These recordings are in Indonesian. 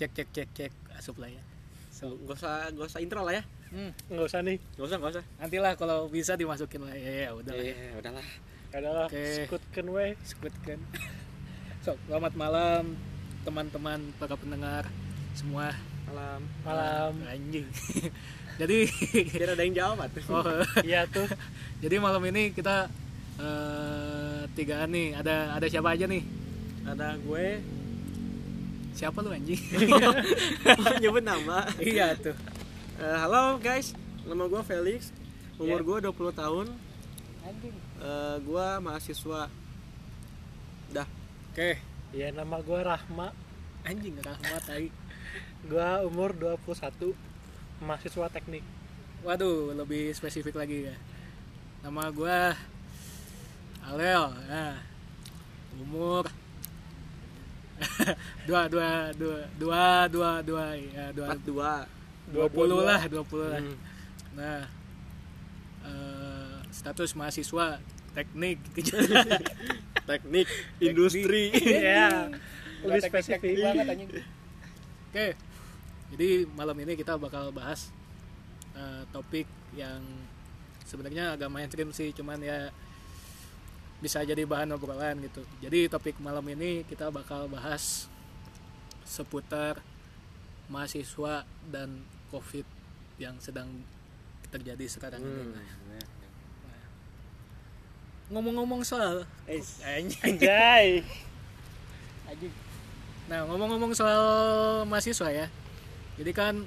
cek cek cek cek asup lah ya so Gak usah, gak usah intro lah ya. hmm, nggak usah nih Gak usah, gak usah. nantilah kalau bisa dimasukin lah ya, ya udah lah ya. Iya, udahlah. adalah Oke. skutkan we Squid kan so selamat malam teman-teman para pendengar semua Malam. malam anjing jadi Biar ada yang jawab tuh. oh, iya tuh jadi malam ini kita eh, tigaan nih ada ada siapa aja nih Ada gue siapa lu anjing nyebut nama. iya tuh Eh, halo guys, nama gue Felix. Umur Ya. gue 20 tahun. anjing Eh, gue mahasiswa. Dah. oke ya nama gua Rahma anjing rahmat tai gua umur 21 mahasiswa teknik waduh lebih spesifik lagi ya nama gua Alel nah umur dua dua dua dua dua dua ya dua 42. dua puluh lah dua puluh lah Hmm. nah eh, status mahasiswa teknik Teknik industri. Iya. lebih spesifik banget anjing oke jadi malam ini kita bakal bahas eh, topik yang sebenarnya agak mainstream sih cuman ya bisa jadi bahan obrolan gitu jadi topik malam ini kita bakal bahas seputar mahasiswa dan covid yang sedang terjadi sekarang ini Hmm. ngomong-ngomong soal anjay Anjing. Nah, ngomong-ngomong soal mahasiswa ya. Jadi kan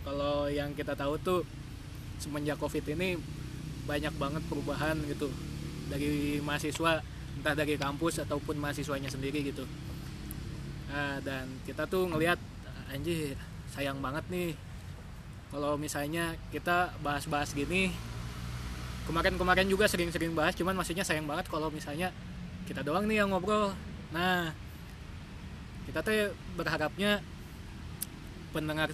kalau yang kita tahu tuh semenjak Covid ini banyak banget perubahan gitu. Dari mahasiswa entah dari kampus ataupun mahasiswanya sendiri gitu. Nah, dan kita tuh ngelihat anjir, sayang banget nih. Kalau misalnya kita bahas-bahas gini kemarin-kemarin juga sering-sering bahas cuman maksudnya sayang banget kalau misalnya kita doang nih yang ngobrol. Nah kita tuh berharapnya pendengar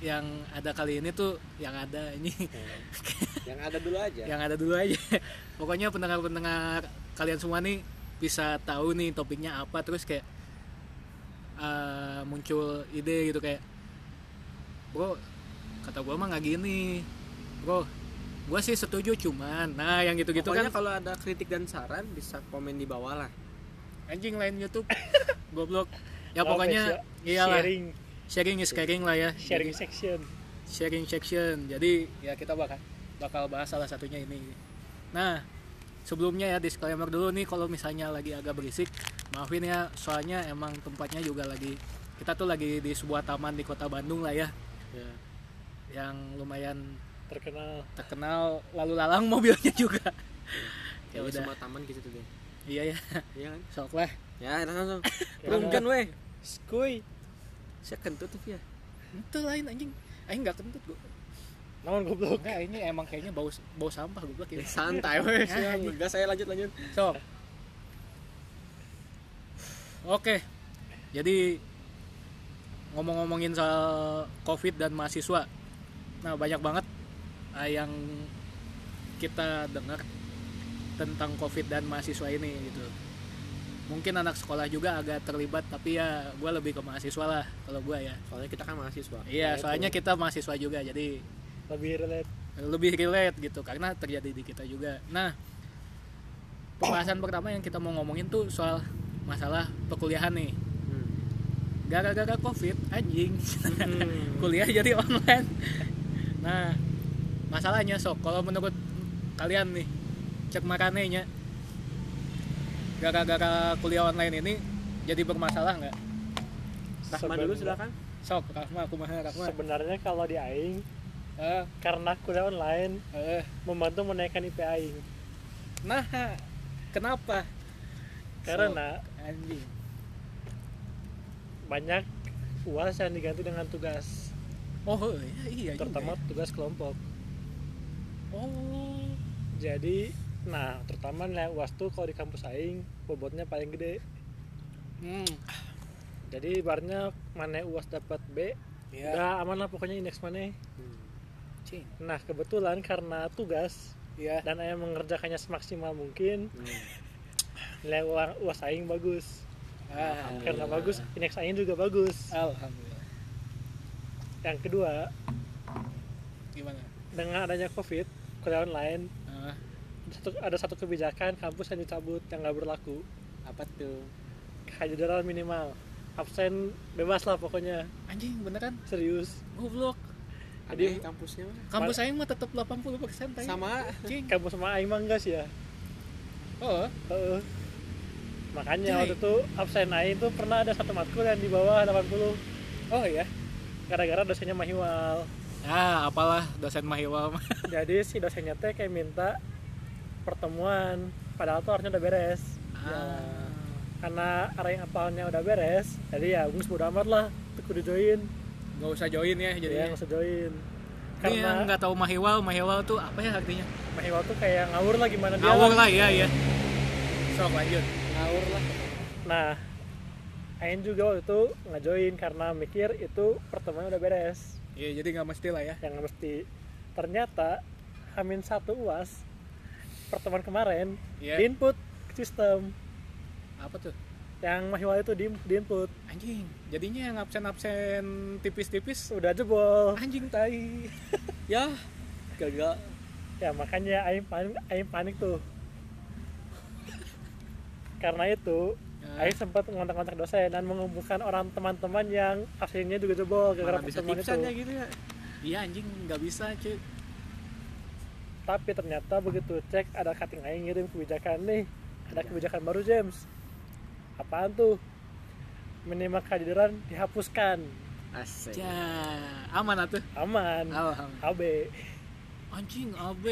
yang ada kali ini tuh yang ada ini yang ada dulu aja. yang ada dulu aja. Pokoknya pendengar-pendengar kalian semua nih bisa tahu nih topiknya apa terus kayak eh, muncul ide gitu kayak bro kata gua mah nggak gini. Bro gua sih setuju cuman. Nah yang gitu-gitu Pokoknya kan. kalau ada kritik dan saran bisa komen di bawah lah. anjing lain YouTube. Goblok. Ya Love pokoknya ya- iyalah. sharing. Sharing is caring lah ya. Sharing Jadi, section. sharing section. Jadi ya kita bakal bakal bahas salah satunya ini nah sebelumnya ya disclaimer dulu nih kalau misalnya lagi agak berisik maafin ya soalnya emang tempatnya juga lagi kita tuh lagi di sebuah taman di kota Bandung lah ya Ya. yang lumayan terkenal terkenal lalu lalang mobilnya juga ya Kayaknya udah semua taman gitu tuh deh. iya ya Iya kan? sok lah Ya, langsung. Ya, Perungkan weh. skuy Saya kentut tuh ya. itu lain anjing anjing nggak kentut gua namun goblok enggak ini emang kayaknya bau bau sampah gua Ya, kira santai weh. Ya, Siang. Gas saya lanjut lanjut. So. Oke. Jadi ngomong-ngomongin soal Covid dan mahasiswa. Nah, banyak banget ah, yang kita dengar tentang Covid dan mahasiswa ini gitu. Mungkin anak sekolah juga agak terlibat, tapi ya gue lebih ke mahasiswa lah kalau gue ya. Soalnya kita kan mahasiswa. Iya, Ya, itu. soalnya kita mahasiswa juga, jadi lebih relate lebih relate gitu karena terjadi di kita juga. Nah, pembahasan pertama yang kita mau ngomongin tuh soal masalah perkuliahan nih. Hmm. Gara-gara Covid anjing Hmm. kuliah jadi online. Nah, masalahnya sok kalau menurut kalian nih cek makannya gara-gara kuliah online ini jadi bermasalah nggak? Rahman dulu silakan. Sok, Rahma, aku mah Rahma. sebenarnya kalau di aing Eh, karena kuliah online eh, membantu menaikkan IP aing nah, kenapa? karena Anjing. banyak uas yang diganti dengan tugas Oh iya, iya terutama ya. tugas kelompok Oh, jadi nah terutama nilai uas tuh kalau di kampus aing bobotnya paling gede hmm, jadi ibaratnya mana uas dapat B ya. udah aman lah pokoknya indeks mana. Cing. nah kebetulan karena tugas Ya. dan ayah mengerjakannya semaksimal mungkin Hmm. nilai uang uas aing bagus. Ah, karena bagus indeks aing juga bagus. Alhamdulillah. Yang kedua gimana? dengan adanya covid kuliah online ada satu, ada satu kebijakan kampus yang dicabut yang nggak berlaku. Apa tuh? Kehadiran minimal. Absen bebas lah pokoknya. Anjing beneran? Serius. Goblok Ada kampusnya mah. kampus saya mah tetap 80 persen Sama. Anjing kampus sama aing mah enggak sih ya. Oh Heeh. makanya Jai. waktu itu absen aing tuh pernah ada satu matkul yang di bawah 80 oh ya gara-gara dosennya mahiwal. Ah apalah dosen mahiwal mah. Jadi si dosennya teh kayak minta pertemuan padahal tuh harusnya udah beres. Ah. karena arah yang apalnya udah beres jadi ya gus bodo amat lah tuh kudu join nggak usah join ya jadi jadi yang usah join. Ini yang karena nggak tahu mahiwal mahiwal tuh apa ya artinya? Mahiwal tuh kayak ngawur lah gimana dia ngawur lah ya ya sok lanjut. Ngawur lah. nah Ain juga waktu itu nggak join karena mikir itu pertemuan udah beres. Iya jadi nggak mesti lah ya. Yang nggak mesti. Ternyata Hamin satu uas pertemuan kemarin Iya. di input ke sistem. Apa tuh yang mahiwal itu di, di input. Anjing jadinya yang absen absen tipis-tipis. Udah jebol. Anjing tai. Ya, gagal. ya makanya Aing panik, Aing panik tuh. Karena itu Nah. Aing sempat ngontak-ngontak dosen dan mengumpulkan orang teman-teman yang absennya juga jebol gara-gara Mana bisa pertemuan itu. ya gitu ya. iya anjing nggak bisa cuy. Tapi ternyata begitu cek ada cutting Aing ngirim kebijakan nih. Ada kebijakan baru James apaan tuh? Minimal kehadiran dihapuskan. Asik. ya aman atuh aman. Alhamdulillah. AB anjing AB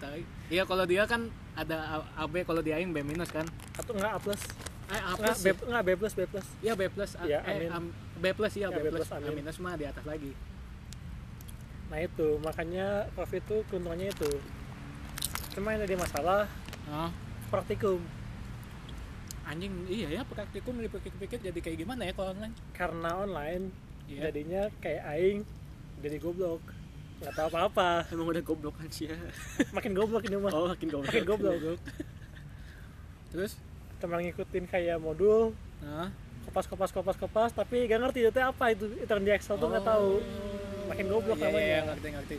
tai iya kalau dia kan ada AB kalau dia aing B minus kan. Atau enggak A plus? Eh A enggak plus B, enggak B plus B plus. Iya B plus, A- Iya, eh, amin. am- B plus iya Ya, B plus, A minus mah di atas lagi. nah itu. Makanya covid tuh keuntungannya itu. Cuma yang jadi masalah. Oh, praktikum anjing iya ya praktikum dipikir-pikir jadi kayak gimana ya kalau online? karena online Iya. jadinya kayak aing jadi goblok nggak tahu apa-apa Emang udah goblok kan sih ya. makin goblok ini mah Oh, makin goblok. makin goblok Terus, cuma ngikutin kayak modul nah, kopas kopas kopas kopas tapi gak ngerti itu apa itu itu yang di Excel tuh nggak tahu makin goblok iya, iya, iya, namanya ngerti ngerti.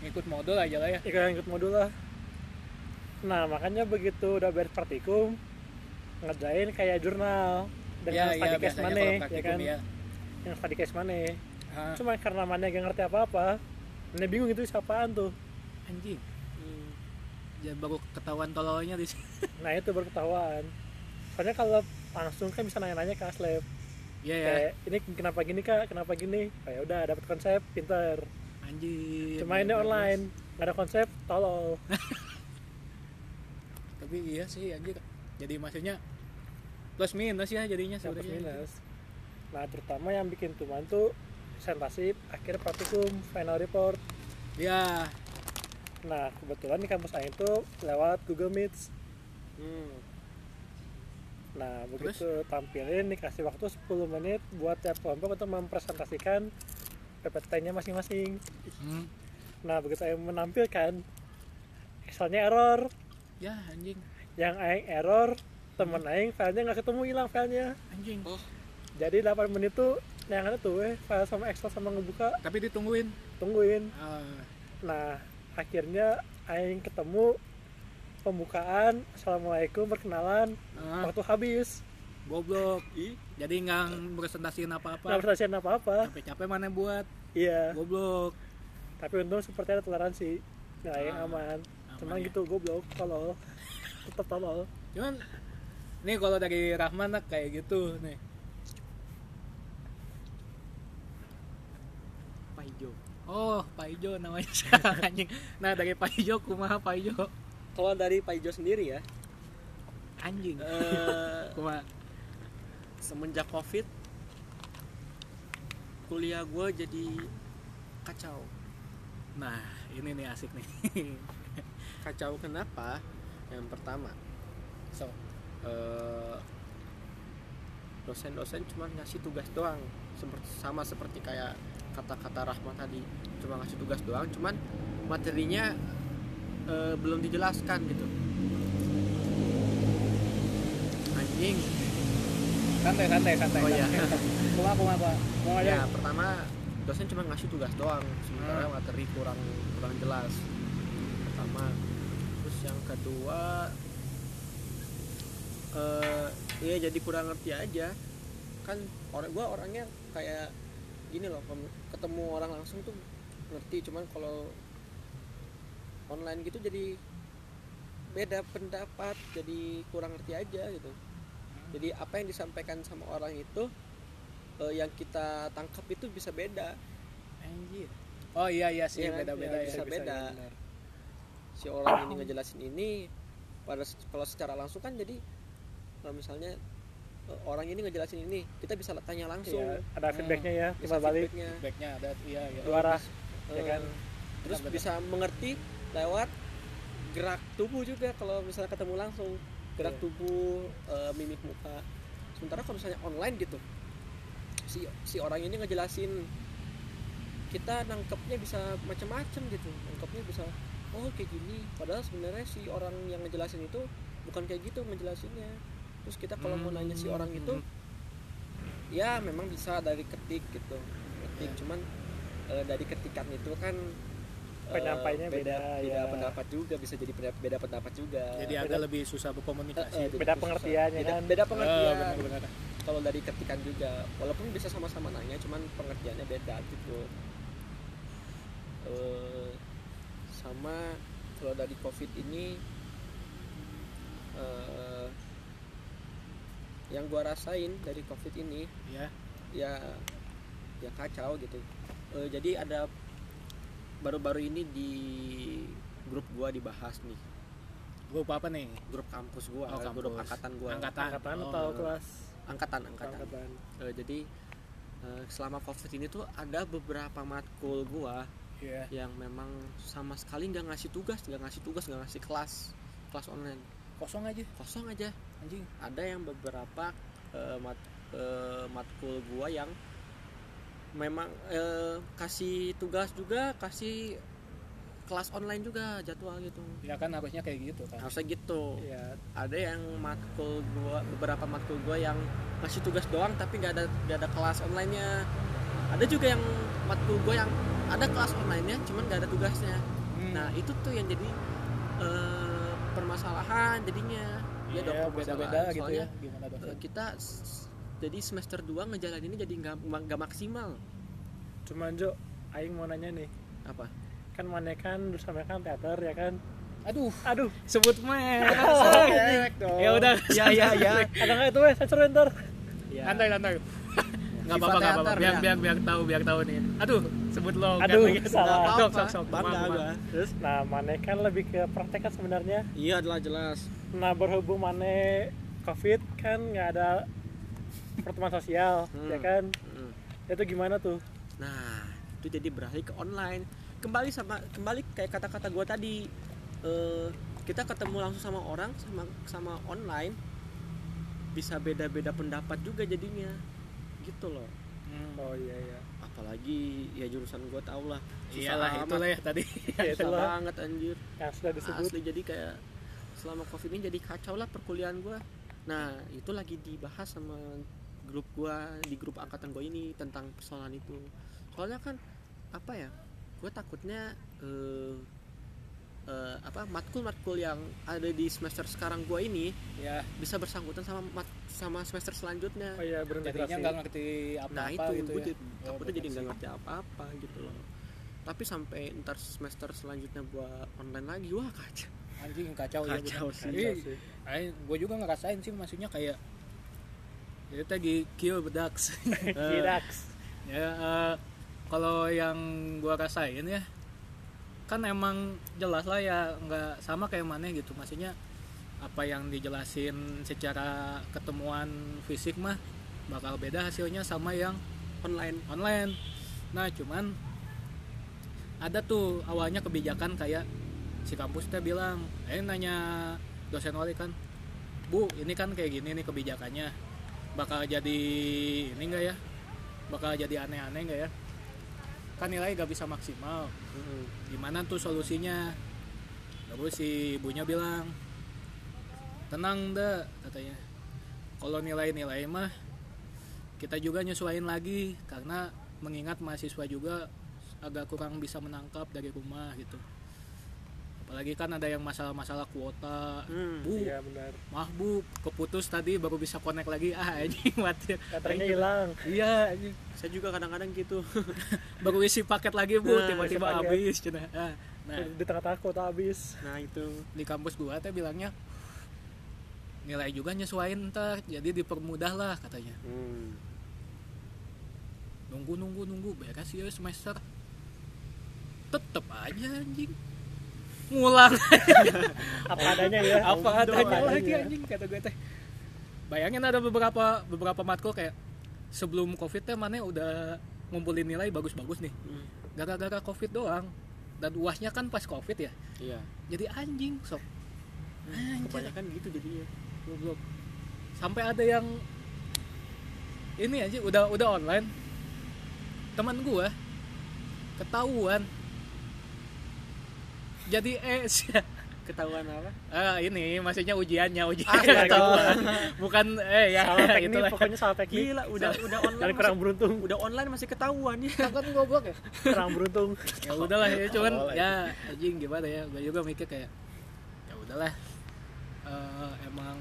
Ngikut modul aja lah ya. ikut ikut modul lah nah makanya begitu udah beres praktikum ngerjain kayak jurnal dengan iya, study case mana ya praktikum kan ya. yang study case mana cuma karena mana gak ngerti apa-apa mana bingung itu siapaan tuh anjing. Ya baru ketahuan tololnya di sini. nah itu baru ketahuan soalnya kalau langsung kan bisa nanya-nanya ke aslab Iya ya. kayak ini kenapa gini kak kenapa gini oh, ya udah dapat konsep pinter Anjing. cuma ini online nggak ada konsep tolol Tapi iya sih anjir. Jadi maksudnya plus minus ya jadinya plus sebenarnya. minus. Nah terutama yang bikin tuman tuh presentasi akhir praktikum final report. Ya, nah kebetulan di kampus Aing tuh lewat Google Meet Hmm. nah begitu tampilin dikasih waktu 10 menit buat tiap kelompok untuk mempresentasikan PPT-nya masing-masing. Hmm. nah begitu Aing menampilkan Excelnya error. Ya anjing, yang Aing error temen Aing filenya nggak ketemu hilang filenya. Anjing. Oh, jadi 8 menit tuh yang ada tuh eh file sama Excel sama ngebuka. Tapi ditungguin. tungguin. Ah, nah akhirnya Aing ketemu pembukaan assalamualaikum perkenalan ah, waktu habis. Goblok. ih, Jadi nggak presentasiin nggak apa-apa. presentasiin apa apa Capek-capek mana buat? Iya. Goblok. tapi untung seperti ada toleransi nah Aing Ah, aman. aman cuman ya. gitu goblok tolol. Tetap tolol. Cuman nih kalau dari Rahman kayak gitu nih. Pak Ijo. Oh, Pak Ijo namanya sekarang anjing. Nah, dari Pak Ijo kumaha Pak Ijo? Kalau dari Pak Ijo sendiri ya, Anjing. eh, Kumaha? semenjak Covid kuliah gue jadi kacau. Nah, ini nih asik nih. Kacau kenapa? Yang pertama, so, eh, dosen-dosen cuma ngasih tugas doang. Seperti sama seperti kayak kata-kata Rahmat tadi cuma ngasih tugas doang cuman materinya eh, belum dijelaskan gitu. Anjing. Santai santai santai. Oh, iya. kuma kuma apa kuma ya pertama dosen cuma ngasih tugas doang. Sementara Hmm. materi kurang kurang jelas. Pertama. Terus yang kedua eh iya jadi kurang ngerti aja kan orang gua orangnya kayak gini loh ketemu orang langsung tuh ngerti cuman kalau online gitu jadi beda pendapat jadi kurang ngerti aja gitu jadi apa yang disampaikan sama orang itu eh, yang kita tangkap itu bisa beda anjir oh iya iya sih Iya kan? beda beda Iya, ya bisa beda. benar. si orang ini ngejelasin ini pada kalau secara langsung kan jadi kalau misalnya eh, orang ini ngejelasin ini kita bisa tanya langsung. Iya, ada Hmm. feedbacknya ya bisa timbal balik feedbacknya. Backnya ada iya iya. Dua arah ya kan? terus Benar-benar. bisa mengerti lewat gerak tubuh juga kalau misalnya ketemu langsung. Gerak Iya. tubuh eh, mimik muka. Sementara kalau misalnya online gitu si si orang ini ngejelasin kita nangkepnya bisa macam-macam gitu. Nangkepnya bisa oh kayak gini. Padahal sebenarnya si orang yang ngejelasin itu bukan kayak gitu ngejelasinnya terus kita kalau mau nanya si orang itu ya memang bisa dari ketik gitu ketik Ya. cuman eh, dari ketikan itu kan eh, Penyampainya beda, beda ya. pendapat juga bisa jadi beda, beda pendapat juga jadi agak lebih susah berkomunikasi Eh, eh, beda susah. pengertiannya beda, kan. beda Oh, pengertian kalau dari ketikan juga walaupun bisa sama-sama nanya cuman pengertiannya beda gitu Eh, sama kalau dari covid ini eh, yang gua rasain dari covid ini ya. ya ya kacau gitu. Eh, jadi ada baru-baru ini di grup gua dibahas nih. Grup apa nih? Grup kampus gua Oh, grup kampus. angkatan gua. Angkatan. Angkatan Oh. atau kelas? Angkatan angkatan, angkatan. Eh, jadi eh, selama covid ini tuh ada beberapa matkul gua iya yang memang sama sekali nggak ngasih tugas nggak ngasih tugas nggak ngasih kelas kelas online. Kosong aja. Kosong aja anjing. Ada yang beberapa eh, mat, eh, matkul gua yang memang eh, kasih tugas juga kasih kelas online juga jadwal gitu. Ya kan harusnya kayak gitu kan. Harusnya gitu. Ya ada yang matkul gua beberapa matkul gua yang ngasih tugas doang tapi nggak ada nggak ada kelas onlinenya. Ada juga yang matkul gua yang ada kelas onlinenya cuman nggak ada tugasnya. Hmm. nah itu tuh yang jadi eh, permasalahan jadinya iya dong, beda-beda permasalahan. gitu Soalnya, ya. gimana eh, dosen kita jadi semester 2 ngejalaninnya jadi nggak nggak maksimal. Cuman Jo aing mau nanya nih. Apa? Kan mana kan sama kan teater ya kan? Aduh. Aduh. Sebut dong. ya udah ya ya ya. Ada nggak itu weh sensor ntar. Ya. santai santai. Nggak apa-apa nggak apa-apa. Biar ya. biar biar tahu biar tahu nih. Aduh sebut lo Aduh, salah. Nggak sok sok sok. Bangga terus nah mana kan lebih ke praktek kan sebenarnya? Iya adalah jelas nah berhubung mana covid kan nggak ada pertemuan sosial Hmm. ya kan Mm. itu gimana tuh Nah, itu jadi beralih ke online. Kembali sama kembali kayak kata-kata gua tadi. Eh, kita ketemu langsung sama orang sama sama online bisa beda-beda pendapat juga jadinya. Gitu loh. Hmm. oh iya iya Apalagi ya jurusan gua tau lah. Susah iyalah amat. itulah ya tadi Ya, Susah itulah banget anjir. yang sudah disebut Asli jadi kayak selama covid ini jadi kacau lah perkuliahan gua. Nah, itu lagi dibahas sama grup gua di grup angkatan gua ini tentang persoalan itu. Soalnya kan apa ya? Gue takutnya eh, eh, apa matkul-matkul yang ada di semester sekarang gua ini ya bisa bersangkutan sama mat- sama semester selanjutnya. oh iya jadinya nggak ngerti Nah apa-apa itu gitu gue ya jadi, Oh, takutnya jadi nggak ngerti apa-apa gitu loh. Tapi sampai ntar semester selanjutnya gua online lagi, wah kacau. Anjing kacau, ya Kacau bener. sih. Ih, Aing, gue juga ngerasain sih maksudnya kayak ya itu tadi kill bedaks Kidaks ya eh, kalau yang gua rasain ya kan emang jelas lah ya nggak sama kayak mana gitu maksudnya apa yang dijelasin secara ketemuan fisik mah bakal beda hasilnya sama yang Online. online nah cuman ada tuh awalnya kebijakan kayak si kampus teh bilang eh nanya dosen wali kan bu ini kan kayak gini nih kebijakannya bakal jadi ini enggak ya? Bakal jadi aneh-aneh enggak ya? Kan nilai gak bisa maksimal. Mm-mm. gimana tuh solusinya? Terus si ibunya bilang tenang deh katanya. Kalau nilai-nilai mah kita juga nyesuaiin lagi karena mengingat mahasiswa juga agak kurang bisa menangkap dari rumah gitu apalagi kan ada yang masalah-masalah kuota. Hmm, bu iya benar. mah bu. Keputus tadi baru bisa connect lagi. Ah anjing mati baterainya hilang. Iya anjing saya juga kadang-kadang gitu. Baru isi paket lagi bu. Nah, tiba-tiba habis cenah. Ah, nah. Di tengah-tengah kota habis. Nah itu. Di kampus gua teh bilangnya nilai juga nyesuaiin ntar jadi dipermudah lah katanya. Hmm. nunggu nunggu nunggu beres ya semester. Tetep aja anjing ngulang. Apa adanya ya. Apa adanya lagi anjing kata gue teh. Bayangin ada beberapa beberapa matkul kayak sebelum covid teh mana udah ngumpulin nilai bagus-bagus nih. Hmm. gara-gara covid doang. Dan uasnya kan pas covid ya. Iya. Jadi anjing sok. Anjing. Kebanyakan gitu jadinya goblok. Sampai ada yang ini aja udah udah online. Teman gua ketahuan jadi es ketahuan apa? Ah ini maksudnya ujiannya ujian. Ah, iya, ketahuan bukan eh ya salah teknik itulah. pokoknya salah teknik. Gila udah udah dan online kurang masih, beruntung. udah online masih ketahuan. Ya kan goblok ya? Kurang beruntung. Ya udahlah ya cuman Oh, ya anjing gimana ya? Gue juga mikir kayak ya udahlah. Eh, emang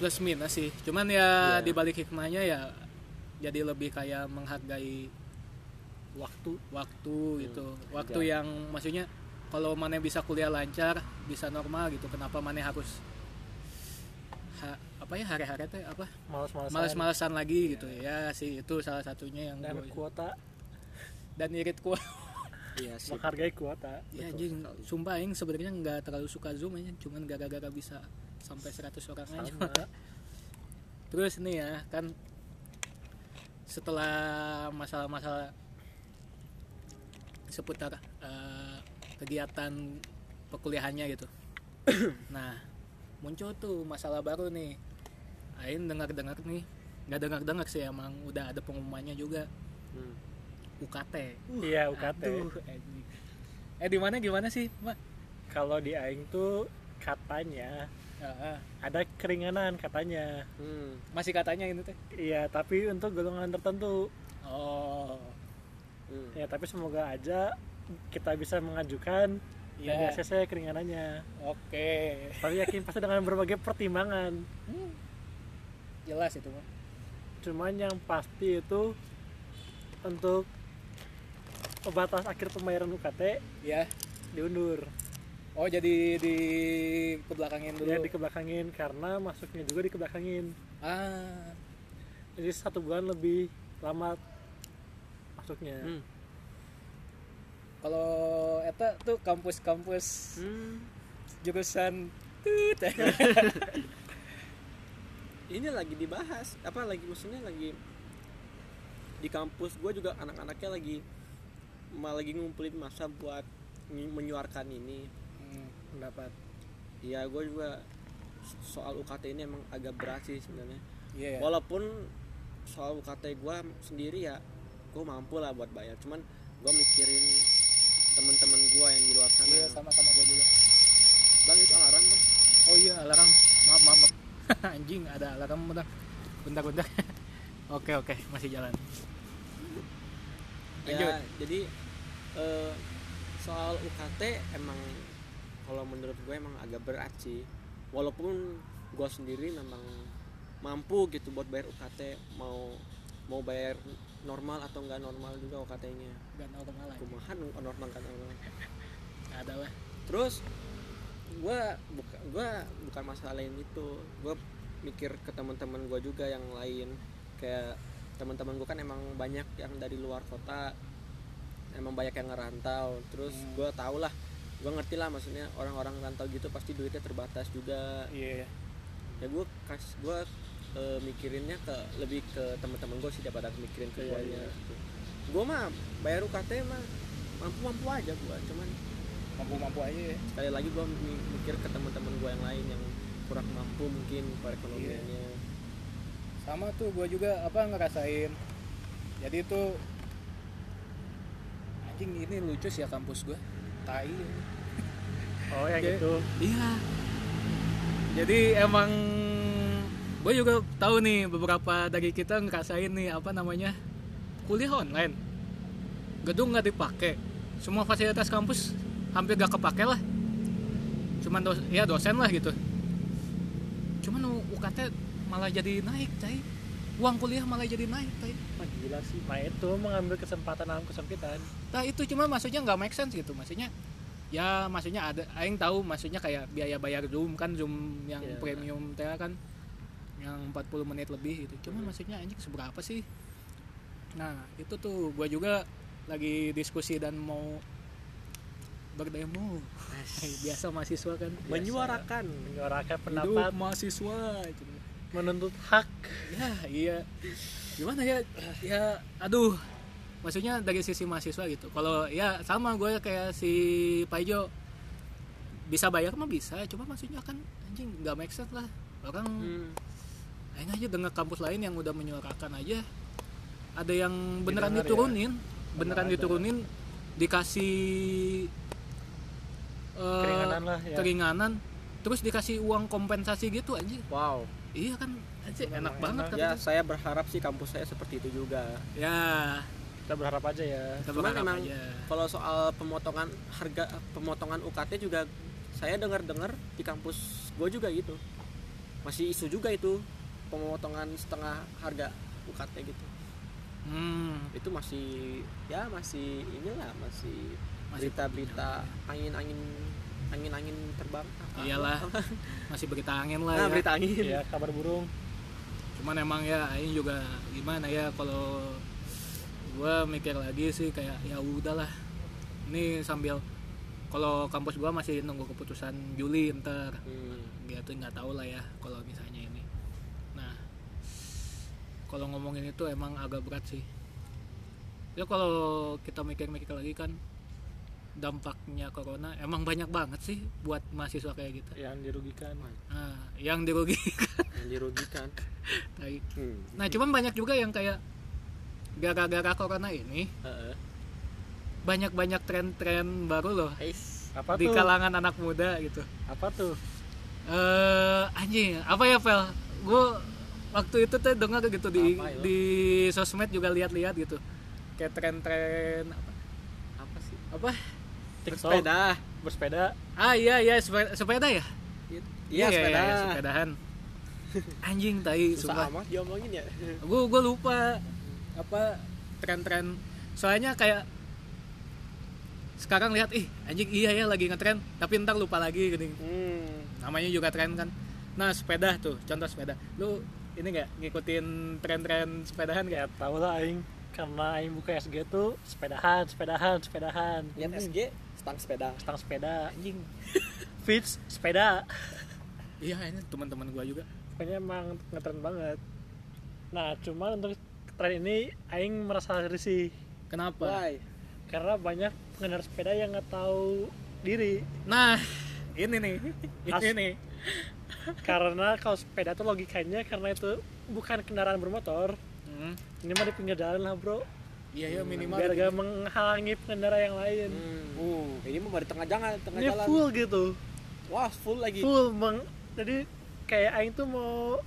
plus minus sih. Cuman ya Iya. di balik hikmahnya ya jadi lebih kayak menghargai waktu waktu gitu. waktu iya. yang maksudnya kalau mana bisa kuliah lancar bisa normal gitu kenapa mana harus ha- apa ya hari-hari teh apa? Malas-malasan males-malesan lagi gitu. Ya sih itu salah satunya yang dan gua- kuota. Dan irit kuat iya sih. Menghargai kuota. Ya anjing, sekali. sumpah aing sebenarnya nggak terlalu suka Zoom aja, cuman gara-gara bisa sampai 100 orang aja. Terus nih ya, kan setelah masalah-masalah seputar eh, kegiatan perkuliahannya gitu. nah, muncul tuh masalah baru nih. Aing dengar-dengar nih, nggak dengar-dengar sih emang udah ada pengumumannya juga Hmm. UKT. iya UKT Aduh, anjing. Eh di mana gimana sih, Mak? kalau di aing tuh katanya Ah, ah. ada keringanan katanya Hmm. masih katanya ini teh. iya tapi untuk golongan tertentu Oh, Hmm. ya tapi semoga aja kita bisa mengajukan dan di iya. ACC keringanannya Oke. tapi yakin pasti dengan berbagai pertimbangan Hmm. Jelas itu mah. cuman yang pasti itu untuk batas akhir pembayaran UKT Ya. diundur Oh, jadi di kebelakangin dulu. ya dikebelakangin karena masuknya juga dikebelakangin Ah, jadi satu bulan lebih lama masuknya Hmm. kalau eta tuh kampus-kampus Hmm. jurusan tut. ini lagi dibahas apa lagi maksudnya lagi di kampus gue juga anak-anaknya lagi malah lagi ngumpulin masa buat menyuarkan ini Hmm, pendapat. ya gue juga soal UKT ini emang agak berat sih sebenarnya Iya. walaupun soal UKT gue sendiri ya gue mampu lah buat bayar cuman gue mikirin teman-teman gue yang di luar sana Iya, sama-sama gua juga. bang itu alarm bang Oh iya, alarm. Maaf, maaf. maaf. Anjing, ada alarm bentar. Bentar, bentar. Oke, oke, masih jalan. Lanjut. ya jadi eh, soal UKT emang kalau menurut gue emang agak berat sih walaupun gue sendiri memang mampu gitu buat bayar UKT mau mau bayar normal atau enggak normal juga UKT-nya Gak normal lagi. kumahan normal kan normal Ada lah. terus gue buka gua bukan masalah lain itu gue mikir ke teman-teman gue juga yang lain kayak teman-teman gue kan emang banyak yang dari luar kota emang banyak yang ngerantau terus Hmm. gue tau lah gue ngerti lah maksudnya orang-orang rantau gitu pasti duitnya terbatas juga Iya. ya gue kas gue mikirinnya ke lebih ke teman-teman gue sih daripada mikirin ke Iya, gue iya. gue mah bayar UKT mah mampu-mampu aja gue cuman Mampu-mampu aja ya. sekali lagi gue mikir ke teman-teman gue yang lain yang kurang mampu mungkin perekonomiannya sama tuh gue juga apa ngerasain. Jadi tuh anjing ini lucu sih ya kampus gue tai oh yang Oke. gitu iya. Jadi emang gue juga tahu nih beberapa dari kita ngerasain nih apa namanya kuliah online. Gedung nggak dipakai. Semua fasilitas kampus hampir gak kepake lah. Cuman dos ya dosen lah gitu. Cuman UKT malah jadi naik cai uang kuliah malah jadi naik cai Wah, gila sih. Nah itu mengambil kesempatan dalam kesempitan. Nah itu cuma maksudnya nggak make sense gitu. Maksudnya ya maksudnya ada aing tahu maksudnya kayak biaya bayar zoom kan zoom yang Iya. premium teh kan yang 40 menit lebih gitu. Cuma maksudnya anjing seberapa sih? Nah itu tuh gua juga lagi diskusi dan mau berdemo biasa mahasiswa kan? Menyuarakan menyuarakan hidup pendapat. mahasiswa gitu. menuntut hak. Ya iya. Gimana ya? Ya aduh. Maksudnya dari sisi mahasiswa gitu. Kalau ya sama gue kayak si Paijo. Bisa bayar mah bisa cuma maksudnya kan anjing nggak make sense lah. Orang Hmm. Aing aja dengan kampus lain yang udah menyuarakan aja. Ada yang beneran Didengar ya. diturunin beneran ada. diturunin dikasih eh, keringanan lah ya. keringanan terus dikasih uang kompensasi gitu anjing wow. Iya kan? Memang enak banget. enak. kan ya saya berharap sih kampus saya seperti itu juga. Ya. Kita berharap aja ya. Kita Cuman berharap emang aja. kalau soal pemotongan harga pemotongan UKT juga saya dengar-dengar di kampus gue juga gitu. Masih isu juga itu pemotongan setengah harga UKT gitu. Hmm, itu masih ya masih inilah masih Masih berita-berita angin-angin angin-angin terbang. Iyalah. masih berita angin lah nah ya. berita angin. Ya kabar burung. Cuman emang ya ini juga gimana ya kalau gua mikir lagi sih kayak ya udahlah ini sambil kalau kampus gua masih nunggu keputusan Juli ntar. Hmm. gitu nggak tahu lah ya kalau misalnya ini kalau ngomongin itu emang agak berat sih. Ya kalau kita mikir-mikir lagi kan dampaknya corona emang banyak banget sih buat mahasiswa kayak gitu. Yang dirugikan. Nah yang dirugi yang dirugikan. Hmm. nah cuman banyak juga yang kayak gara-gara corona ini Heeh. banyak-banyak tren-tren baru loh. Apa di tuh? kalangan anak muda gitu. Apa tuh? Eh anjing apa ya Vel gue waktu itu tuh dengar gitu di Apa, yo? di sosmed juga lihat-lihat gitu. Kayak tren-tren apa? Apa sih? Apa? TikTok sepeda bersepeda. Ah iya iya sepeda, sepeda ya? Iya. Sepeda. iya, sepedahan. Anjing tai susah amat diomongin ya. Gue gue lupa apa tren-tren. Soalnya kayak sekarang lihat ih anjing iya ya lagi ngetren tapi ntar lupa lagi gini. Hmm. namanya juga tren kan. Nah sepeda tuh contoh sepeda. Lu ini nggak ngikutin tren-tren sepedahan nggak? Ya tau lah aing. Karena aing buka SG tuh sepedahan sepedahan sepedahan. Lihat SG stang sepeda. Stang sepeda. Anjing. Fits sepeda. Iya ini teman-teman gua juga. Pokoknya emang ngetren banget. Nah cuman untuk tren ini aing merasa risih. Kenapa? Why? Karena banyak pengendara sepeda yang nggak tahu diri. Nah ini nih. As- ini nih karena kalau sepeda tuh logikanya karena itu bukan kendaraan bermotor. Hmm, ini mah di pinggir jalan lah bro. Iya ya minimal biar gak menghalangi pengendara yang lain. Hmm. uh ini mah di tengah jalan tengah ini jalan. full gitu. Wah full lagi. Full meng jadi kayak aing tuh mau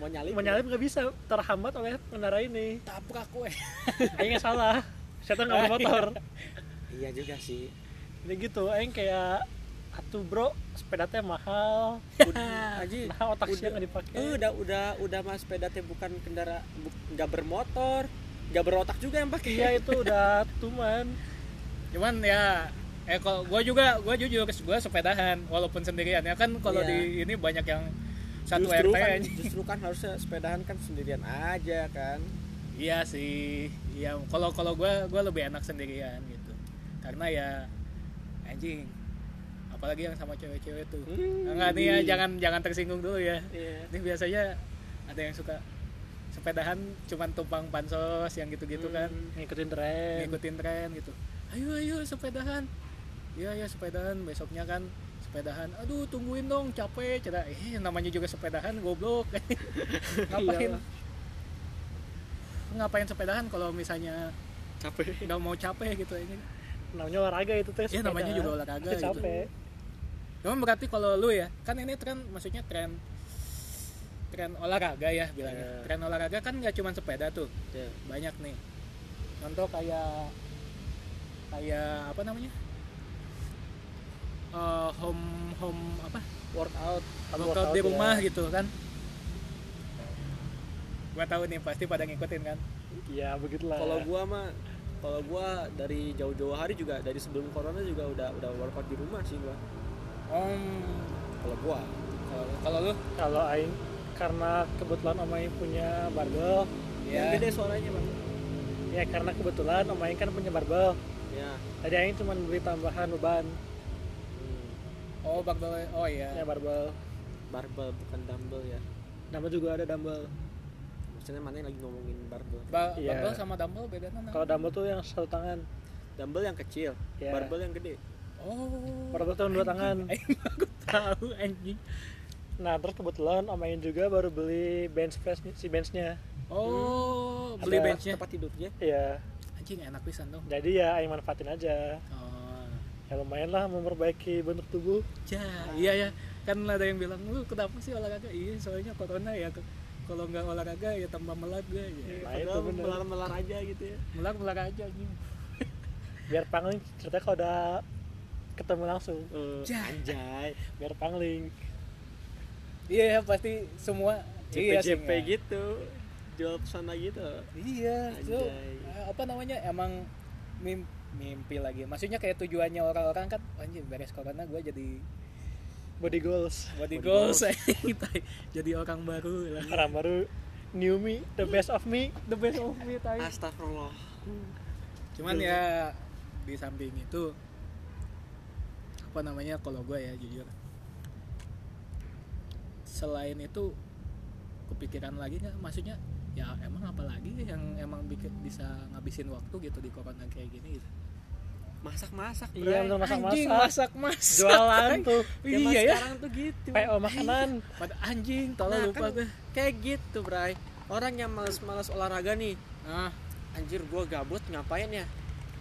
mau nyalip menyalip nggak bisa terhambat oleh pengendara ini. Tabrak gue aing yang salah. Saya tuh nggak motor iya juga sih. Jadi gitu aing kayak atuh bro. Sepeda teh mahal. Udah aja nah otak sih udah, nggak dipakai. eh, udah udah udah mas sepeda teh bukan kendara bu- nggak bermotor nggak berotak juga yang pakai. Iya itu udah tuman cuman ya eh kalau gue juga gue jujur gue sepedahan walaupun sendirian. Ya kan kalau Iya. di ini banyak yang satu justru RT kan, justru kan harusnya sepedahan kan sendirian aja kan. Iya sih. Iya kalau kalau gue gue lebih enak sendirian gitu. Karena ya anjing apalagi yang sama cewek-cewek tuh. Hmm. enggak nih ya jangan jangan tersinggung dulu ya. Iya. ini biasanya ada yang suka sepedahan cuman tumpang pansos yang gitu-gitu kan. Ngikutin tren. Ngikutin tren gitu. Ayo ayo sepedahan. Iya ya sepedahan. Besoknya kan sepedahan. Aduh tungguin dong capek. Cerita eh namanya juga sepedahan goblok. Ngapain? Iyalah. ngapain sepedahan kalau misalnya capek. nggak mau capek gitu? Ini namanya olahraga itu teh Iya, namanya juga olahraga Tapi gitu. capek Cuman berarti kalau lu ya kan ini tren maksudnya tren tren olahraga ya bilangnya. Iya. tren olahraga kan nggak cuma sepeda tuh ya banyak nih. Contoh kayak kayak apa namanya? Eh, home home apa? Workout workout di ya. rumah gitu kan. Gua tahu nih pasti pada ngikutin kan. Ya begitulah. Kalau gua mah kalau gua dari jauh-jauh hari juga dari sebelum corona juga udah udah workout di rumah sih gua om. Kalau gua kalau- lu? Kalau aing karena kebetulan om aing punya barbel. Yang ya gede suaranya bang. Ya karena kebetulan om aing kan punya barbel. Ya tadi aing cuma beli tambahan beban. Hmm. oh barbel oh ya iya barbel. Barbel bukan dumbbell ya. Nama juga ada dumbbell. Maksudnya mana yang lagi ngomongin barbel? Ba Iya. barbel sama dumbbell beda nah kalau dumbbell tuh yang satu tangan. Dumbbell yang kecil Ya. barbel yang gede oh. Tuh yang dua tangan. Aku tahu anjing. Nah terus kebetulan om aing juga baru beli bench press si benchnya. Oh beli Ada benchnya? Tempat tidurnya? Iya. Anjing enak pisan dong. Jadi ya aing manfaatin aja. Oh. Ya lumayan lah memperbaiki bentuk tubuh. Ya iya ya kan ada yang bilang lu kenapa sih olahraga? Iya soalnya corona ya kalau nggak olahraga ya tambah melat gue ya. Nah, itu padahal bener. melar-melar aja gitu ya. Melat melat aja anjing. Biar pangling ceritanya kalau udah ketemu langsung. Jah. anjay biar pangling. Iya pasti semua iya sih, JP-JP nggak. gitu jual pesona gitu. Iya itu Anjay. eh, apa namanya emang mimpi, mimpi lagi. Maksudnya kayak tujuannya orang-orang kan anjing beres corona gue jadi body goals. Body Body goals. tai. jadi orang baru. Lah orang baru. New me the best of me. The best of me tai. astagfirullah. Cuman ya di samping itu apa namanya kalau gue ya jujur. Selain itu kepikiran lagi nggak? Maksudnya ya emang apa lagi yang emang bikin bisa ngabisin waktu gitu di corona kayak gini gitu? Masak-masak iya bener anjing masak-masak. Masak masak jualan tuh. Zaman iya ya. sekarang tuh gitu. PO makanan pada anjing tolong Nah, lupa kan gue kayak gitu bray. Orang yang males-males olahraga nih. Ah anjir gua gabut ngapain ya?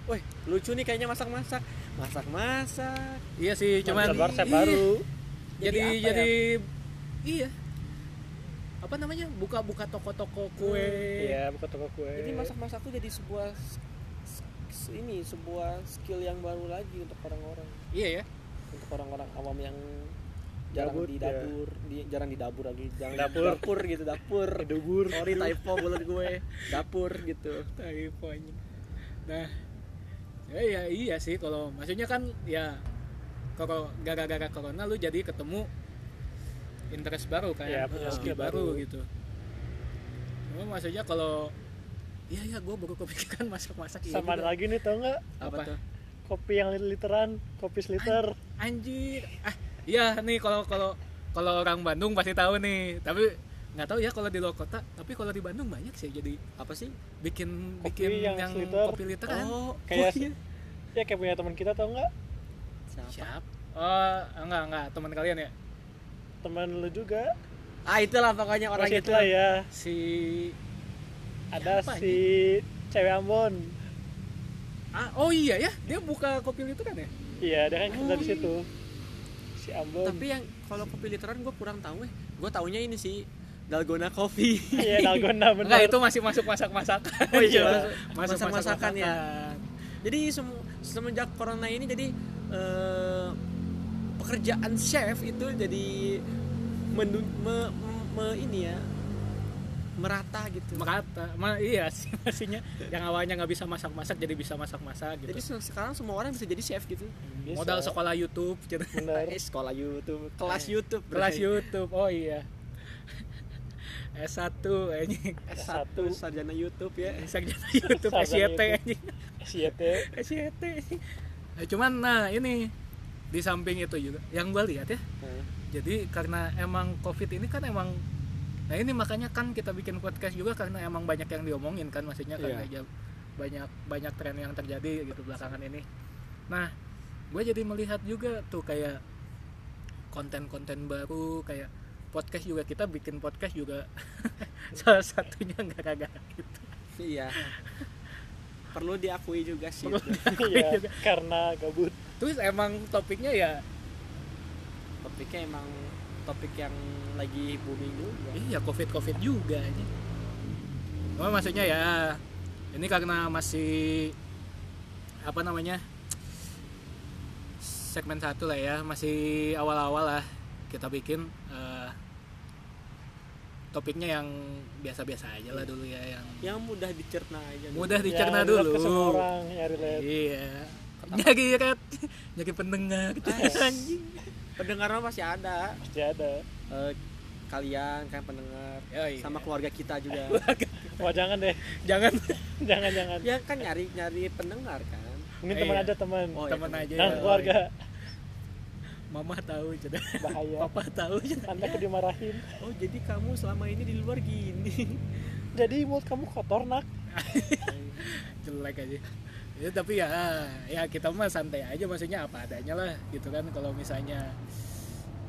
Woi, lucu nih kayaknya masak-masak. Masak-masak. iya sih cuman Cuman resep baru jadi Jadi apa jadi iya apa namanya buka-buka toko-toko kue iya buka toko kue Jadi masak-masak tuh jadi sebuah ini sebuah skill yang baru lagi untuk orang-orang. iya ya Untuk orang-orang awam yang jarang Gabut, di ya. dapur, di, jarang di dapur lagi, jarang di Dapur. dapur gitu, dapur. dubur Sorry typo mulut gue. Dapur gitu. typo nah ya, ya iya sih kalau maksudnya kan ya kalau gara-gara corona lu jadi ketemu interest baru kan Iya, punya hobi skill baru baru. gitu Cuma maksudnya kalau iya ya gue baru kepikiran masak-masak iya sama ada juga. lagi nih tau nggak apa, Apa tuh? kopi yang literan kopi sliter anjir ah iya nih kalau kalau kalau orang Bandung pasti tahu nih tapi nggak tahu ya kalau di luar kota tapi kalau di Bandung banyak sih jadi Apa sih? bikin Kopi bikin yang yang, liter. kopi literan Oh, Kayak- oh iya. ya kayak punya teman kita tau nggak Siapa? siap oh enggak enggak teman kalian ya teman lu juga Ah, itulah pokoknya orang itu. lah ya si ada Siapa si cewek Ambon ah, oh iya ya dia buka kopi literan ya iya dia kan kerja Oh, di iya. situ si Ambon Tapi yang kalau kopi literan gue kurang tahu eh. Gue taunya ini sih Dalgona Coffee. iya dalgona bener enggak itu masih masuk masak masakan Oh iya, masuk ya. masakan jadi semu- semenjak corona ini jadi eh, pekerjaan chef itu jadi menu, me, me- ini ya merata gitu. merata ma iya sih maksudnya yang awalnya nggak bisa masak masak jadi bisa masak masak gitu Jadi se- sekarang semua orang bisa jadi chef gitu. Bisa. modal sekolah YouTube gitu. bener Eh, sekolah YouTube, kelas YouTube, kelas. YouTube oh iya S1 anjing. S1 sarjana YouTube ya. sarjana YouTube SYT anjing. SYT SYT Nah, cuman nah ini. Di samping itu juga yang gue lihat ya. Nah, jadi karena emang covid ini kan emang nah ini makanya kan kita bikin podcast juga karena emang banyak yang diomongin kan maksudnya karena Iya. ja- banyak banyak tren yang terjadi gitu belakangan ini. Nah gue jadi melihat juga tuh kayak konten-konten baru kayak podcast juga kita bikin podcast juga salah satunya gara-gara gitu Iya. Perlu diakui juga sih. Perlu itu. iya juga. karena gabut terus emang topiknya ya Topiknya emang topik yang lagi booming juga iya covid covid juga ini Cuma maksudnya ya ini karena masih apa namanya segmen satu lah ya masih awal-awal lah kita bikin eh, topiknya yang biasa-biasa aja lah dulu ya yang yang mudah dicerna aja mudah Ya, dicerna relate dulu. ke semua orang ya relate iya. Nyari red nyari pendengar. Gitu anjing. Pendengar mah pasti ada. Pasti ada. Eh, kalian kan pendengar. Oh, iya. sama keluarga kita juga. Wah jangan deh. Jangan. Jangan jangan. Ya kan nyari nyari pendengar kan. Mungkin Iya. teman aja teman. Oh, iya, teman teman. aja. Dan ya. keluarga mama tahu jadi bahaya. Papa tahu jadi anakku dimarahin oh jadi kamu selama ini di luar gini. Jadi mulut kamu kotor nak. Jelek aja. Ya, tapi ya ya kita mah santai aja maksudnya apa adanya lah gitu kan. Kalau misalnya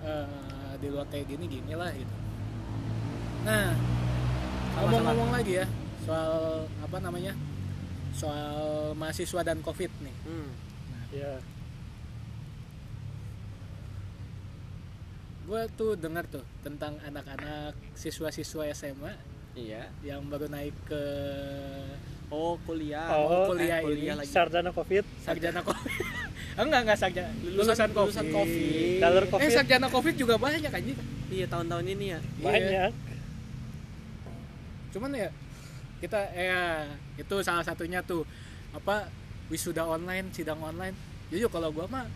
eh, di luar kayak gini gini lah gitu. Nah ngomong-ngomong lagi ya soal apa namanya soal mahasiswa dan covid nih. Hmm. ya gue tuh dengar tuh tentang anak-anak siswa-siswa SMA iya. yang baru naik ke oh kuliah. Oh, kuliah eh, ini. lagi. sarjana covid. Sarjana covid enggak enggak sarjana lulusan, lulusan covid, COVID. Jalur eh covid sarjana covid juga banyak anjing. Iya tahun-tahun ini ya. Banyak. Cuman ya kita ya itu salah satunya tuh apa wisuda online sidang online. Jujur kalau gua mah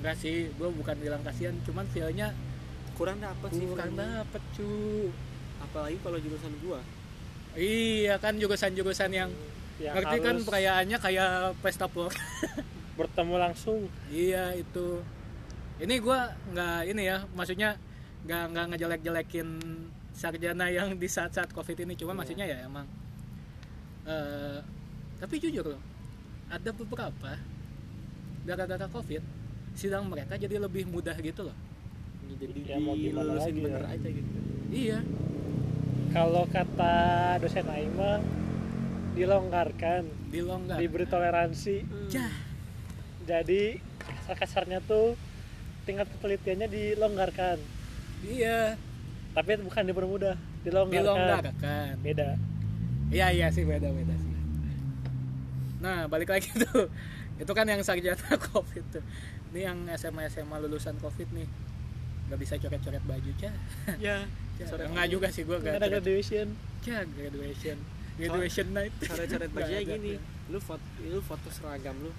enggak sih gua bukan bilang kasihan cuman feelnya kurang dapet sih kurang dapet cu. Apalagi kalau jurusan gua. Iya kan jurusan-jurusan yang yang ngerti kan perayaannya kayak pesta pora bertemu langsung. Iya itu. Ini gua nggak ini ya maksudnya nggak nggak ngejelek-jelekin sarjana yang di saat-saat covid ini cuma Iya. maksudnya ya emang eh tapi jujur loh ada beberapa gara-gara covid sidang mereka jadi lebih mudah gitu loh. Jadi Ya, mau gimana lagi bener ya. aja gitu. Iya. Kalau kata dosen Aing mah dilonggarkan dilonggar. diberi toleransi. Jah, jadi kasar-kasarnya tuh tingkat ketelitiannya dilonggarkan. Iya. Tapi bukan dipermudah dilonggarkan. Dilonggarkan. Beda. Iya iya sih beda beda sih. Nah balik lagi tuh, itu kan yang sarjana covid tuh. Ini yang SMA SMA lulusan covid nih, nggak bisa coret-coret baju cah. ya Coret Enggak juga sih gue Nggak gak ada graduation Cah, graduation, graduation night. coret-coret bajunya Nggak ada. gini lu foto lu foto seragam lu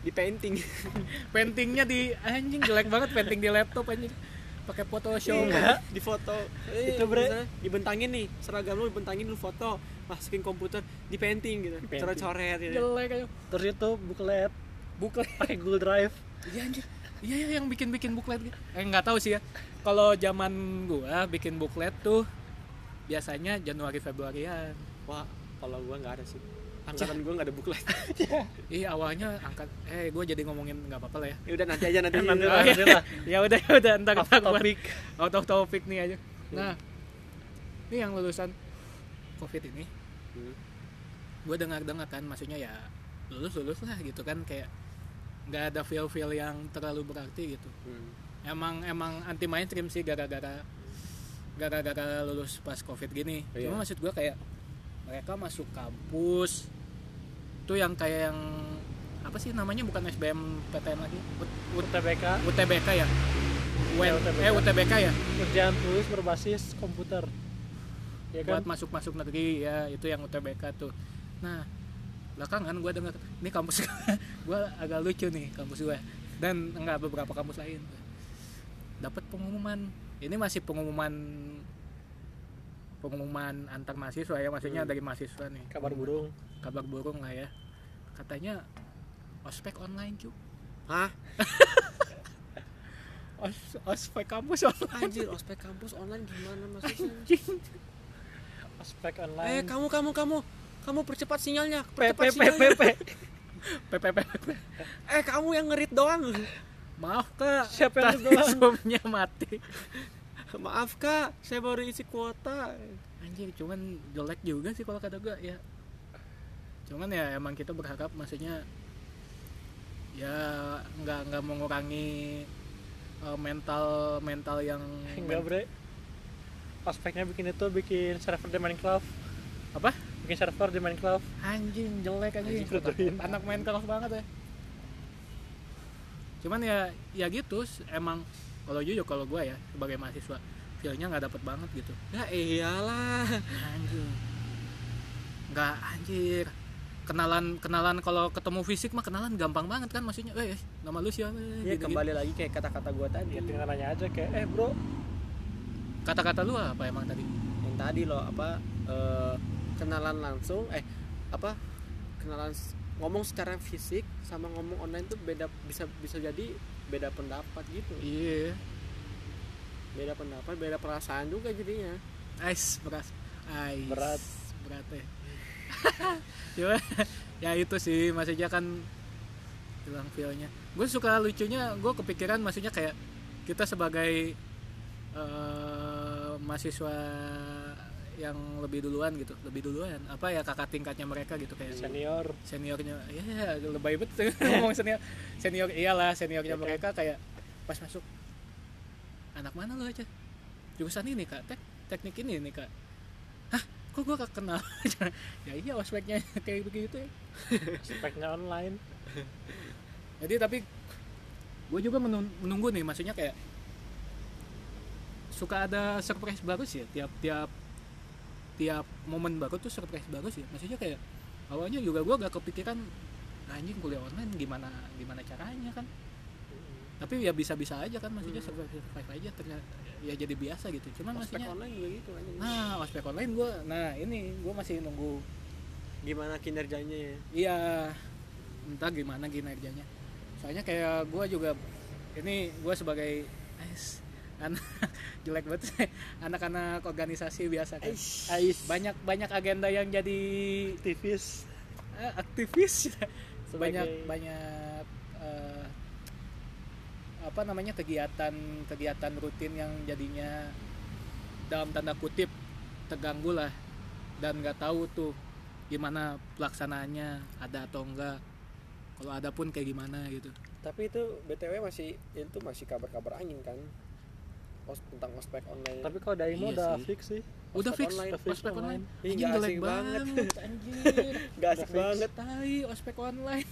di painting Paintingnya di anjing jelek banget painting di laptop anjing. Pakai Photoshop. Iya, di foto eh, Itu, Bre. dibentangin nih seragam lu dibentangin lu foto masukin komputer di painting gitu coret-coret gitu Jelek aja. terus itu booklet Buklet. pakai Google Drive Iya anjir. Iya iya, yang bikin-bikin buklet gitu. Eh nggak tahu sih ya. Kalau zaman gua bikin buklet tuh biasanya Januari Februarian. wah kalau gua nggak ada sih angkatan gua nggak ada buklet Iya awalnya angkat eh gue jadi ngomongin nggak apa-apa lah ya. ya udah nanti aja nanti Nanti Oh, lah, iya. nanti lah. ya udah ya udah entar buat topic. out of topic nih aja. Nah, ini yang lulusan covid ini, Hmm. gue dengar-dengar kan, maksudnya ya lulus lulus lah gitu kan kayak nggak ada feel feel yang terlalu berarti gitu. Hmm. Emang emang anti mainstream sih gara-gara gara-gara lulus pas covid gini. Iya. Cuma maksud gue kayak mereka masuk kampus tuh yang kayak yang apa sih namanya bukan SBM PTN lagi Ut- UTBK UTBK ya UN, Ya, UTBK. eh UTBK ya ujian tulis berbasis komputer ya kan buat masuk masuk negeri ya itu yang UTBK tuh nah belakangan gue dengar ini kampus gue agak lucu nih kampus gue dan enggak beberapa kampus lain. Dapat pengumuman. Ini masih pengumuman pengumuman antar mahasiswa ya maksudnya Hmm. dari mahasiswa nih. Kabar burung. Kabar burung lah ya. Katanya ospek online cu hah? Os, ospek kampus online. Anjir ospek kampus online gimana maksudnya? Ospek eh online kamu kamu kamu kamu percepat sinyalnya percepat sinyalnya. P P PPP eh kamu yang ngerit doang. Maaf kak. Siapa yang tadi doang? Zoom-nya mati. Maaf kak. Saya baru isi kuota. Anjir cuman jelek juga sih kalau kata gue ya. Cuman ya emang kita berharap maksudnya ya nggak nggak mengurangi eh, mental mental yang enggak bre. Ospeknya bikin itu bikin server di Minecraft apa bikin server di Minecraft. Anjing jelek anjing. Anjing, fotoin. anak Minecraft banget ya cuman ya ya gitu emang kalau jujur kalau gue ya sebagai mahasiswa feelnya nggak dapet banget gitu. Ya iyalah. Anjing. Nggak anjir. Kenalan kenalan kalau ketemu fisik mah kenalan gampang banget kan maksudnya. Eh nama lu siapa? Ya Gitu-gitu. kembali lagi kayak kata-kata gua tadi. Ya tinggal nanya aja kayak eh bro. Kata-kata lu apa emang tadi? Yang tadi loh apa eh, kenalan langsung eh apa kenalan ngomong secara fisik sama ngomong online tuh beda bisa bisa jadi beda pendapat gitu. Iya. Beda pendapat beda perasaan juga jadinya. Ais beras Ais. Berat. berat ya Cuma ya itu sih maksudnya kan hilang feelnya. Gue suka lucunya gue kepikiran maksudnya kayak kita sebagai eh, mahasiswa yang lebih duluan gitu lebih duluan. Apa ya kakak tingkatnya mereka gitu kayak senior. Seniornya ya lebay betul ngomong senior. Senior iyalah seniornya Oke. mereka kayak pas masuk anak mana lo aja? Jurusan ini kak. Tek teknik ini nih kak. Hah kok gue gak kenal? Ya iya ospeknya kayak begitu ya. Speknya online. Jadi tapi gue juga menun- menunggu nih maksudnya kayak suka ada surprise baru sih ya, tiap tiap tiap momen baru tuh surprise baru sih maksudnya kayak awalnya juga gue gak kepikiran anjing kuliah online gimana gimana caranya kan? Tapi ya bisa-bisa aja kan maksudnya Hmm. survive survive aja ternyata ya jadi biasa gitu. Cuman ospek maksudnya online juga gitu aja nah ospek online gue nah ini gue masih nunggu gimana kinerjanya ya? Iya, entah gimana kinerjanya. Soalnya kayak gue juga ini gue sebagai es anak jelek banget anak-anak organisasi biasa kan. Ais Banyak banyak agenda yang jadi aktivis. Eh, aktivis. Sebagai- banyak banyak eh, apa namanya kegiatan kegiatan rutin yang jadinya dalam tanda kutip terganggu lah. Dan nggak tahu tuh gimana pelaksanaannya ada atau enggak kalau ada pun kayak gimana gitu. Tapi itu btw masih itu masih kabar-kabar angin kan Os, tentang ospek online. Tapi kalau Daimo Iya udah sih. fix sih. Udah Ospek fix. online, udah fix ospek online. online. Ih, jelek asik banget. banget. Anjir gak asik Udah banget. Tai ospek online.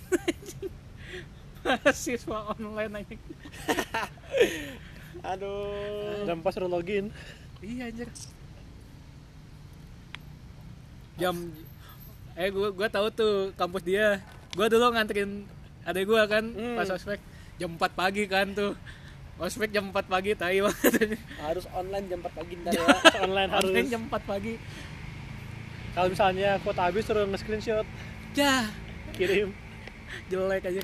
Mahasiswa online anjing. Aduh. Jam pas login. Iya anjir. Jam eh gua gua tahu tuh kampus dia. Gua dulu nganterin adek gua kan Hmm. pas ospek. Jam 4 pagi kan tuh ospek jam 4 pagi tai banget. Harus online jam 4 pagi ntar ya. Online harus. Online jam 4 pagi. Kalau misalnya kuota habis suruh nge-screenshot. Ya. Kirim. Jelek aja.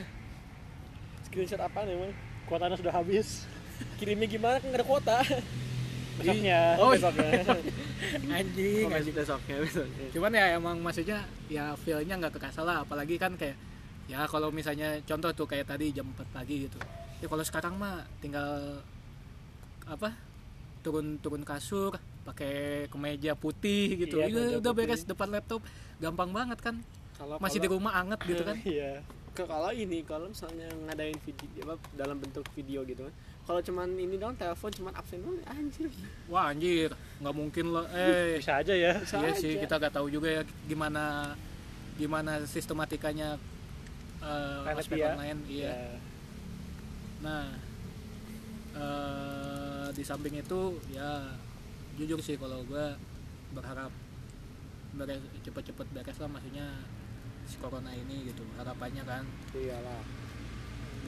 Screenshot apa nih emang kuotanya sudah habis. Kirimnya gimana? Kan nggak ada kuota. Besoknya Oh, besoknya. Anjing, anjing. besoknya besoknya? Cuman ya emang maksudnya ya feelnya nggak kerasa lah. Apalagi kan kayak ya kalau misalnya contoh tuh kayak tadi jam 4 pagi gitu ya kalau sekarang mah tinggal apa turun turun kasur pakai kemeja putih gitu. Iya, Ya, udah putih. beres depan laptop. Gampang banget kan? Kalau masih di rumah anget gitu kan? Iya. Ke kalau ini kalau misalnya ngadain video apa dalam bentuk video gitu kan. Kalau cuman ini doang telepon cuman absen doang anjir. Wah anjir. Nggak mungkin loh eh. Bisa aja ya. Bisa iya sih aja. kita nggak tahu juga ya gimana gimana sistematikanya ospek dia. online. Iya. Ya. Nah, eh, di samping itu ya jujur sih kalau gue berharap beres cepet-cepet beres lah maksudnya si corona ini gitu harapannya kan. Iyalah.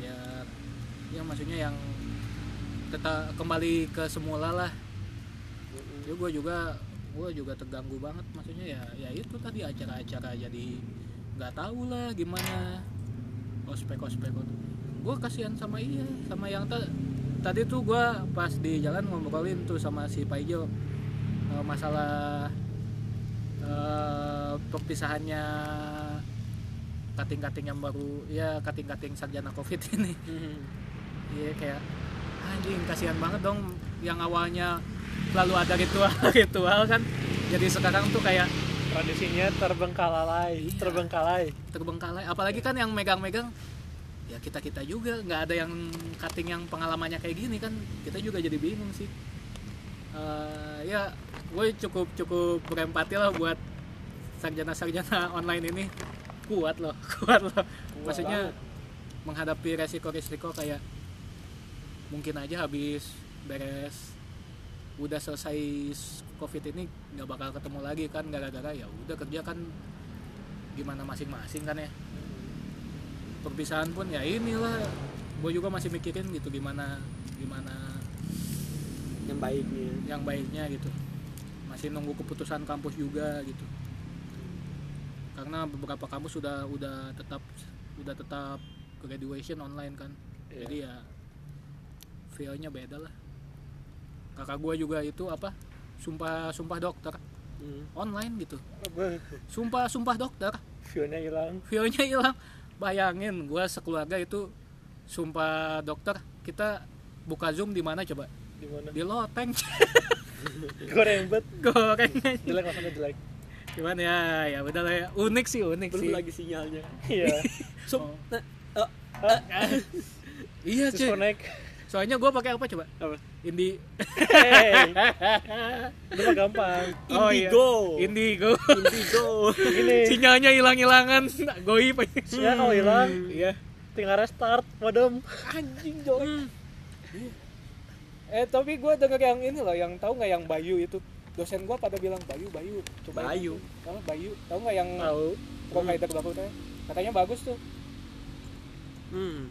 Biar ya maksudnya yang tetap kembali ke semula lah. Ya gue juga gue juga terganggu banget maksudnya ya ya itu tadi acara-acara jadi nggak tahu lah gimana. Ospek ospek gue kasihan sama iya sama yang ta- tadi tuh gue pas di jalan ngobrolin tuh sama si Paijo eh, masalah eh, perpisahannya kating-kating yang baru ya kating-kating sarjana covid ini. Iya kayak anjing kasihan banget dong yang awalnya lalu ada ritual ritual kan. Jadi sekarang tuh kayak tradisinya terbengkalai Iya. terbengkalai. terbengkalai. Apalagi kan yang megang-megang ya kita kita juga. Nggak ada yang cutting yang pengalamannya kayak gini kan. Kita juga jadi bingung sih. Eh, ya gue cukup cukup berempati lah buat sarjana sarjana online ini. Kuat loh kuat loh. Maksudnya menghadapi resiko-resiko kayak mungkin aja habis beres udah selesai covid ini nggak bakal ketemu lagi kan gara-gara ya udah kerja kan gimana masing-masing kan ya perpisahan pun ya inilah. Gue juga masih mikirin gitu gimana gimana yang baiknya. yang baiknya gitu. Masih nunggu keputusan kampus juga gitu. Karena beberapa kampus sudah udah tetap udah tetap graduation online kan. Iya. jadi ya feelnya beda lah. Kakak gue juga itu apa? Sumpah sumpah dokter. Hmm. online gitu. Sumpah sumpah dokter. View-nya hilang. Feelnya hilang bayangin gue sekeluarga itu sumpah dokter kita buka zoom di mana coba? Di mana? Di loteng. Gue rembet goreng. Jelek maksudnya jelek. Gimana ya? Ya udah lah ya. Unik sih unik belum sih. lagi sinyalnya. Iya. Sup, Oh. nah, eh, iya cuy soalnya gue pakai apa coba? Apa? Indi. Hey. Itu mah gampang. Oh, iya. Indigo. Indigo. Indigo. Gini sinyalnya hilang hilangan goib. Ya kalau hilang iya. Tinggal restart modem anjing dong eh tapi gue denger yang ini loh yang tahu nggak yang Bayu itu? Dosen gue pada bilang Bayu Bayu coba Bayu. oh, Bayu? Tahu nggak yang tahu. Baru teh katanya bagus tuh. Hmm.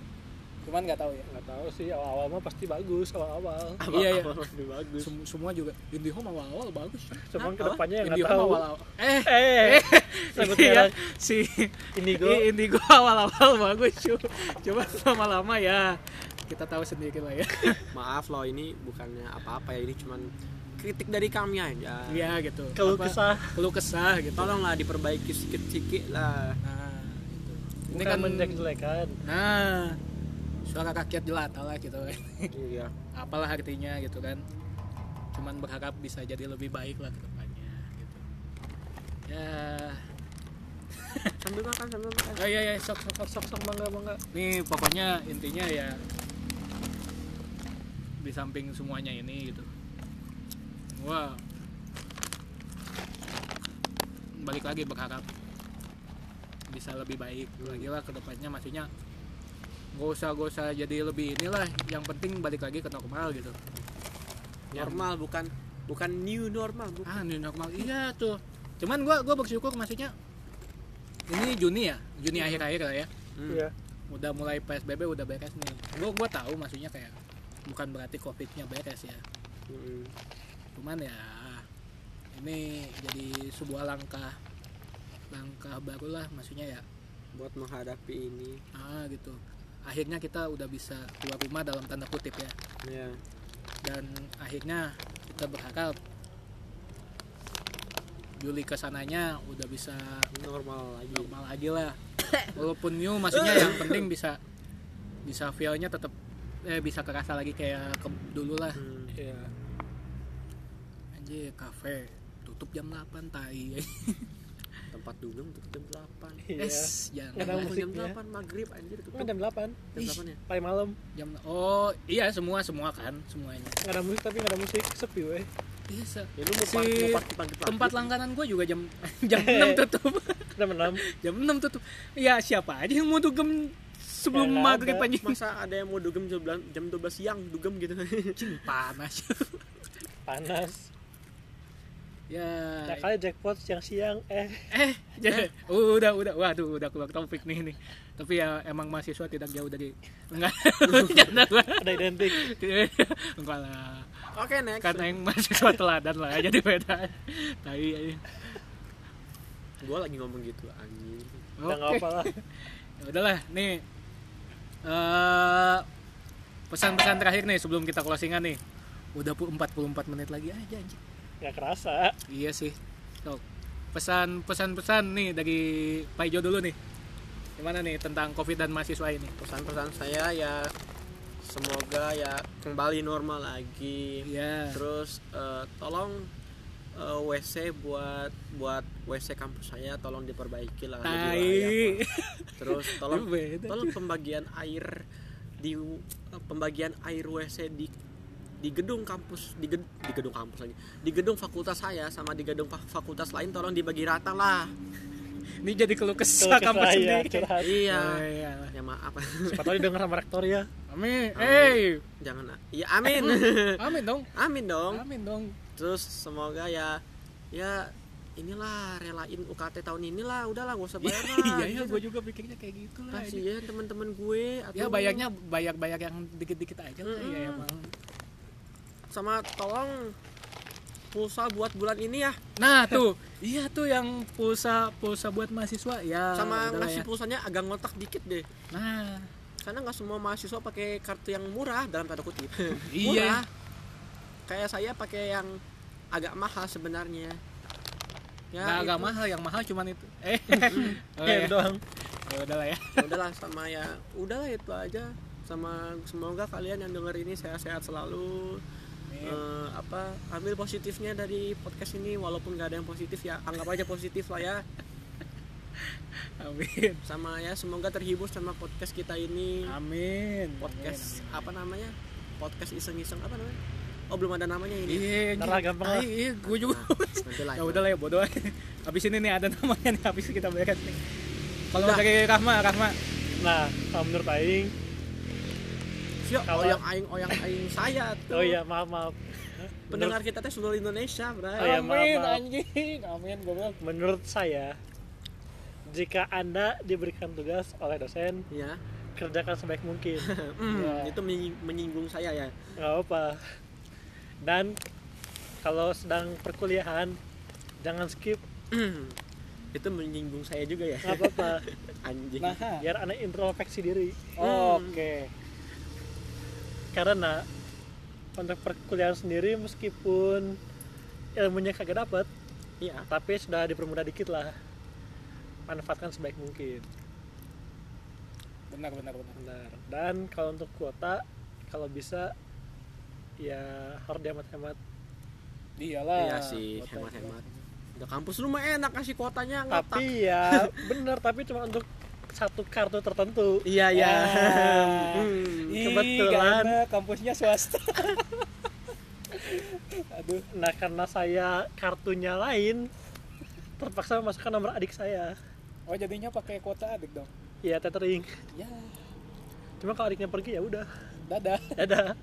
Cuman nggak tahu ya. Nggak tahu sih awal-awal mah pasti bagus awal-awal. Iya, iya. Apa- lebih bagus. Sem- semua juga. Indihome awal-awal bagus. Cuman Apa? ke depannya yang nggak tahu. awal-awal. Eh. Eh. Sebut iya, si Indigo. Indigo awal-awal bagus cu. Coba lama-lama ya kita tahu sendiri lah ya. maaf loh ini bukannya apa-apa ya ini cuman kritik dari kami aja. Iya gitu. kalau kesah. Keluh kesah gitu. tolonglah diperbaiki sedikit-sedikit lah. Nah, gitu. Ini bukan kan menjelek-jelekan. Nah suara rakyat jelata lah gitu. iya Apalah artinya gitu kan. Cuman berharap bisa jadi lebih baik lah ke depannya gitu. Ya, sambil makan sambil makan oh iya iya sok sok sok sok sok bangga bangga. Nih pokoknya intinya ya di samping semuanya ini gitu. Wah. Balik lagi berharap bisa lebih baik lagi lah ke depannya maksudnya gak usah gak usah jadi lebih inilah. Yang penting balik lagi ke normal gitu. Normal bukan bukan new normal bukan. Ah new normal. Iya tuh. Cuman gua gua bersyukur maksudnya ini Juni ya Juni akhir-akhir lah ya. Hmm. iya. Udah mulai PSBB udah beres nih. Gua gua tahu maksudnya kayak bukan berarti covidnya beres ya. Hmm. cuman ya ini jadi sebuah langkah langkah baru lah maksudnya ya. Buat menghadapi ini. Ah gitu akhirnya kita udah bisa keluar rumah dalam tanda kutip ya. Ya dan akhirnya kita berharap Juli ke sananya udah bisa normal lagi. normal lagi lah. Walaupun new maksudnya yang penting bisa bisa feelnya tetap eh bisa kerasa lagi kayak ke, dulu lah. Hmm. iya. Anjir kafe tutup jam 8 tai tempat dugem tutup jam 8 iya. Es jangan lah. musik. jam musiknya. 8 maghrib anjir kan jam 8 jam Ih. 8 ya? paling malam. Jam oh iya semua semua kan semuanya. Nggak ada musik tapi nggak ada musik. Sepi weh. Bisa ya lu Si party pagi tempat langganan gue juga jam jam 6 tutup. Udah menam jam 6 tutup. Ya siapa aja yang mau dugem sebelum Ya, maghrib anjing? Masa ada yang mau dugem jam 12 jam 12 siang dugem gitu? Anjing, panas. Panas ya. Ya kali jackpot siang-siang eh. Eh jadi udah udah. Waduh udah keluar topik nih nih. Tapi ya emang mahasiswa tidak jauh dari enggak. Ada identik. Enggak lah. Oke next. Kan yang mahasiswa teladan lah jadi beda. Tai aja. gua lagi ngomong gitu anjing. Udah nggak Oke. apa lah. Ya udahlah nih. Eh pesan-pesan terakhir nih sebelum kita closingan nih. Udah pu- 44 menit lagi. Aja anjing nggak kerasa. Iya sih. So, pesan pesan pesan nih dari Pak Ijo dulu nih. Gimana nih tentang covid dan mahasiswa ini? Pesan-pesan saya ya semoga ya kembali normal lagi. Iya. Terus eh, tolong eh, WC buat buat WC kampus saya tolong diperbaiki lah. Layak terus tolong tolong pembagian air di pembagian air WC di di gedung kampus di, ged- di gedung kampus lagi. Di gedung fakultas saya sama di gedung fa- fakultas lain tolong dibagi rata lah. Ini jadi keluh kesah kampus iya, sendiri. curhat. iya. Oh, iya. ya maaf. Siapa tahu didengar sama rektor ya. amin. Hey. Jangan ya amin. Amin dong. Amin dong. Amin dong. Terus semoga ya ya inilah relain UKT tahun inilah. Udahlah gak usah bayar lah iya iya gitu. gue juga pikirnya kayak gitu lah kasihan teman-teman gue atau ya bayarnya bayar bayar yang dikit dikit aja lah Mm-mm. ya emang sama tolong pulsa buat bulan ini ya. Nah tuh. Iya tuh yang pulsa pulsa buat mahasiswa. Ya sama ngasih ya. pulsanya agak ngotak dikit deh. Nah. Karena nggak semua mahasiswa pakai kartu yang murah dalam tanda kutip. Iya. murah. Kayak saya pakai yang agak mahal sebenarnya. Ya nggak agak mahal yang mahal cuman itu. Eh oh, ya. doang. ya udahlah ya. Ya udahlah sama ya. Udahlah itu aja. Sama semoga kalian yang denger ini sehat-sehat selalu Eh, apa ambil positifnya dari podcast ini walaupun nggak ada yang positif ya anggap aja positif lah ya. Amin. Sama ya semoga terhibur sama podcast kita ini. Amin. Podcast apa namanya? Podcast iseng-iseng apa namanya? Oh belum ada namanya ini. Iya Ntar gampang lah. iya gue juga. Nanti lah ya. Udah lah ya bodoh habis ini nih ada namanya nih habis kita beres nih kalau dari Rahma Rahma. Nah, kalau menurut aing, Kalau- oyang aing oyang aing saya tuh oh iya maaf maaf. pendengar kita teh seluruh Indonesia bro Oh iya, maaf, amin maaf. anjing amin goblok Menurut saya, jika anda diberikan tugas oleh dosen, ya kerjakan sebaik mungkin. Hmm, Ya. itu menying- menyinggung saya ya nggak apa. Dan kalau sedang perkuliahan, jangan skip. itu menyinggung saya juga ya Nggak apa-apa. anjing nah Biar anda introspeksi diri. oke Karena untuk perkuliahan sendiri meskipun ilmunya kagak dapat, iya tapi sudah dipermudah dikit lah. Manfaatkan sebaik mungkin. benar benar benar Benar. Dan kalau untuk kuota, kalau bisa ya harus dihemat-hemat. iyalah iya sih hemat-hemat udah kampus lu mah enak kasih kuotanya Tapi ya bener, tapi cuma untuk satu kartu tertentu. iya iya Ah. Hmm. Ih, Kebetulan. karena kampusnya swasta aduh Nah karena saya kartunya lain, terpaksa memasukkan nomor adik saya. oh jadinya pakai kuota adik dong Iya tethering. ya Cuma kalau adiknya pergi ya udah. dadah Dadah.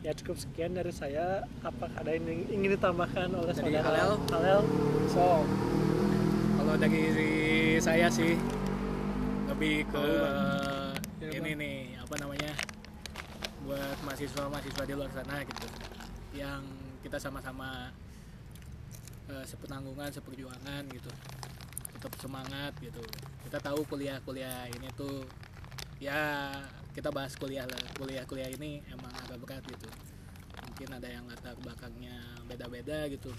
Ya cukup sekian dari saya. Apakah ada yang ingin ditambahkan oleh Dari saudara Halel? Halel? so kalau dari saya sih lebih ke Ya, ini nih apa namanya buat mahasiswa mahasiswa di luar sana gitu. Yang kita sama-sama eh, sepenanggungan seperjuangan gitu. Tetap semangat gitu. Kita tahu kuliah-kuliah ini tuh ya kita bahas kuliah lah. Kuliah-kuliah ini emang agak berat gitu. Mungkin ada yang latar belakangnya beda-beda gitu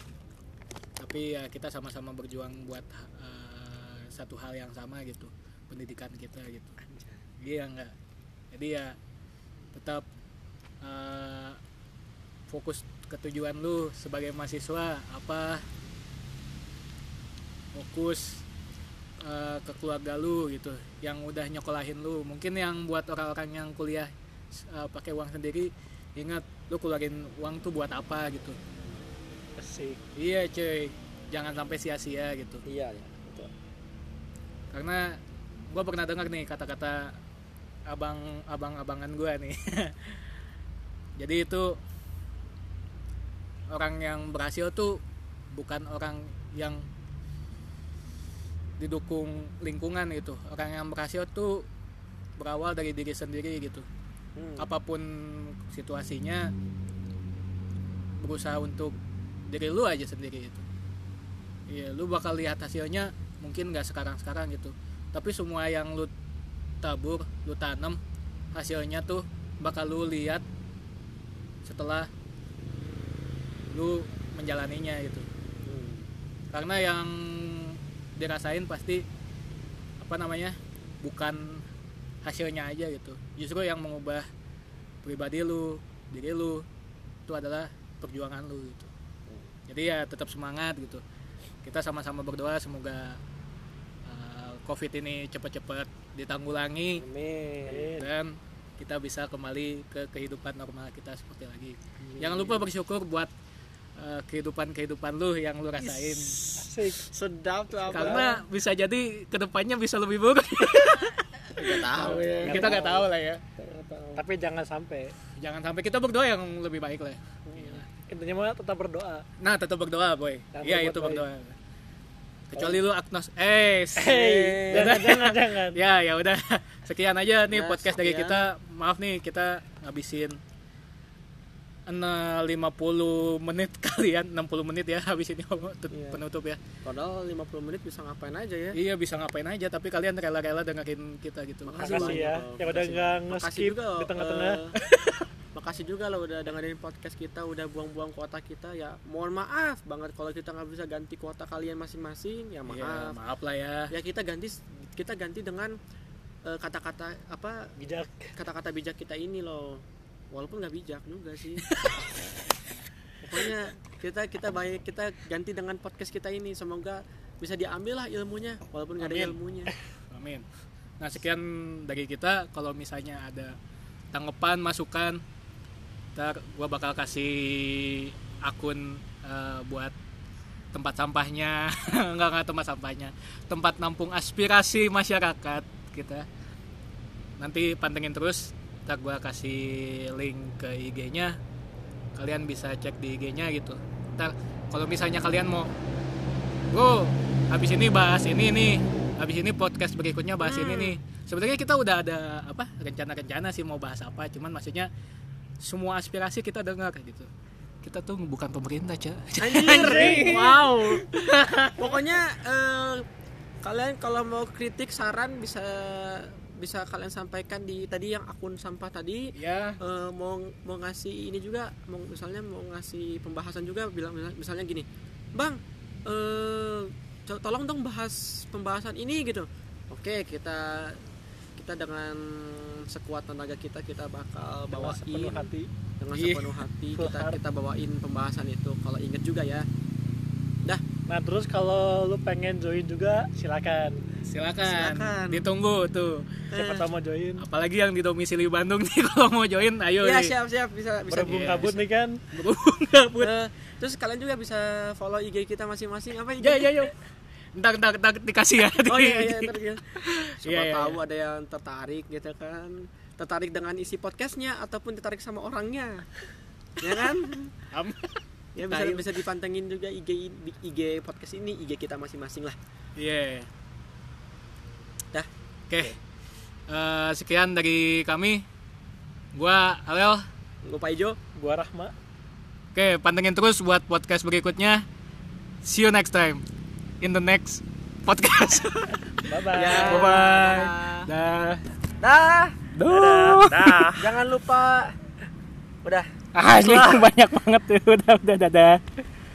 tapi ya kita sama-sama berjuang buat eh, satu hal yang sama gitu pendidikan kita gitu. Iya enggak. Jadi ya tetap eh, fokus ke tujuan lu sebagai mahasiswa apa fokus eh, ke keluarga lu gitu yang udah nyokolahin lu. Mungkin yang buat orang-orang yang kuliah eh, pakai uang sendiri ingat lu keluarin uang tuh buat apa gitu. Asik. iya cuy jangan sampai sia-sia gitu. Iya betul. Karena gue pernah dengar nih kata-kata abang abang abangan gue nih. Jadi itu orang yang berhasil tuh bukan orang yang didukung lingkungan gitu. Orang yang berhasil tuh berawal dari diri sendiri gitu. Hmm. apa pun situasinya berusaha untuk diri lu aja sendiri itu iya lu bakal lihat hasilnya mungkin nggak sekarang sekarang gitu. Tapi semua yang lu tabur lu tanam hasilnya tuh bakal lu lihat setelah lu menjalaninya gitu. Hmm. karena yang dirasain pasti apa namanya bukan hasilnya aja gitu. Justru yang mengubah pribadi lu diri lu itu adalah perjuangan lu gitu. Jadi ya tetap semangat gitu kita sama-sama berdoa semoga uh, covid ini cepat-cepat ditanggulangi. Amin. dan kita bisa kembali ke kehidupan normal kita seperti lagi. Jangan lupa bersyukur buat uh, kehidupan-kehidupan lu yang lu rasain. Asik. Sedap tuh apa? karena bisa jadi ke depannya bisa lebih buruk. Nggak tahu. Ya. kita nggak tahu lah ya. Tapi jangan sampai. Jangan sampai. Kita berdoa yang lebih baik lah. Iya. intinya tetap berdoa. Nah tetap berdoa boy. Iya itu berdoa kecuali lu agnos eh Hei, jangan jangan jangan ya ya udah. Sekian aja nih Ya, podcast dari sekian. kita. Maaf nih kita ngabisin Nah, 50 menit kalian. 60 menit ya habis ini Iya. penutup ya. Padahal 50 menit bisa ngapain aja ya. iya bisa ngapain aja. Tapi kalian rela-rela dengerin kita gitu. Makasih, makasih ya. Yang udah nggak nge-skip di tengah-tengah. eh, makasih juga lo udah dengerin podcast kita, udah buang-buang kuota kita ya. Mohon maaf banget kalau kita nggak bisa ganti kuota kalian masing-masing, ya maaf. Iya, maaf lah ya Ya kita ganti kita ganti dengan eh, kata-kata apa bijak kata-kata bijak kita ini loh. Walaupun nggak bijak juga sih. Pokoknya kita kita baik kita ganti dengan podcast kita ini semoga bisa diambil lah ilmunya walaupun nggak ada ilmunya. amin nah sekian dari kita kalau misalnya ada tanggapan masukan ntar gua bakal kasih akun eh, buat tempat sampahnya. Enggak enggak tempat sampahnya. Tempat nampung aspirasi masyarakat kita nanti pantengin terus ntar gua kasih link ke IG-nya kalian bisa cek di IG-nya gitu. Ntar kalau misalnya kalian mau bro habis ini bahas ini nih habis ini podcast berikutnya bahas ini nih. Sebenarnya kita udah ada apa rencana-rencana sih mau bahas apa cuman maksudnya semua aspirasi kita dengar gitu kita tuh bukan pemerintah Anjir. wow. Pokoknya eh, kalian kalau mau kritik saran bisa bisa kalian sampaikan di tadi yang akun sampah tadi. ya Eh, mau mau ngasih ini juga mau misalnya mau ngasih pembahasan juga bilang misal- misalnya gini bang co- tolong dong bahas pembahasan ini gitu oke kita kita dengan sekuat tenaga kita kita bakal dengan sepenuh bawain hati. dengan Iya. sepenuh hati kita kita bawain pembahasan itu. Kalau inget juga ya. Nah terus kalau lu pengen join juga silakan. Silakan. Silakan. ditunggu tuh. Siapa Eh. tahu mau join. Apalagi yang di domisili Bandung nih kalau mau join ayo ya nih. siap siap. Bisa bisa. Berhubung Yes. kabut nih kan. Berhubung gabut. Eh, terus kalian juga bisa follow IG kita masing-masing. Apa IG ya ya ya ntar, ntar, ntar dikasih ya oh iya iya ntar ya. siapa Iya, iya, tahu ada yang tertarik gitu kan tertarik dengan isi podcastnya ataupun tertarik sama orangnya ya kan Am- ya bisa bisa dipantengin juga IG IG podcast ini IG kita masing-masing lah Iya. Dah. Oke. Eh, sekian dari kami. Gua Alel. gue Pak Ijo gua Rahma Oke, pantengin terus buat podcast berikutnya. See you next time in the next podcast. bye bye Ya. Bye bye. Dah. Dah. dah dah jangan lupa udah Ah, ini banyak banget tuh. Udah, udah, dadah.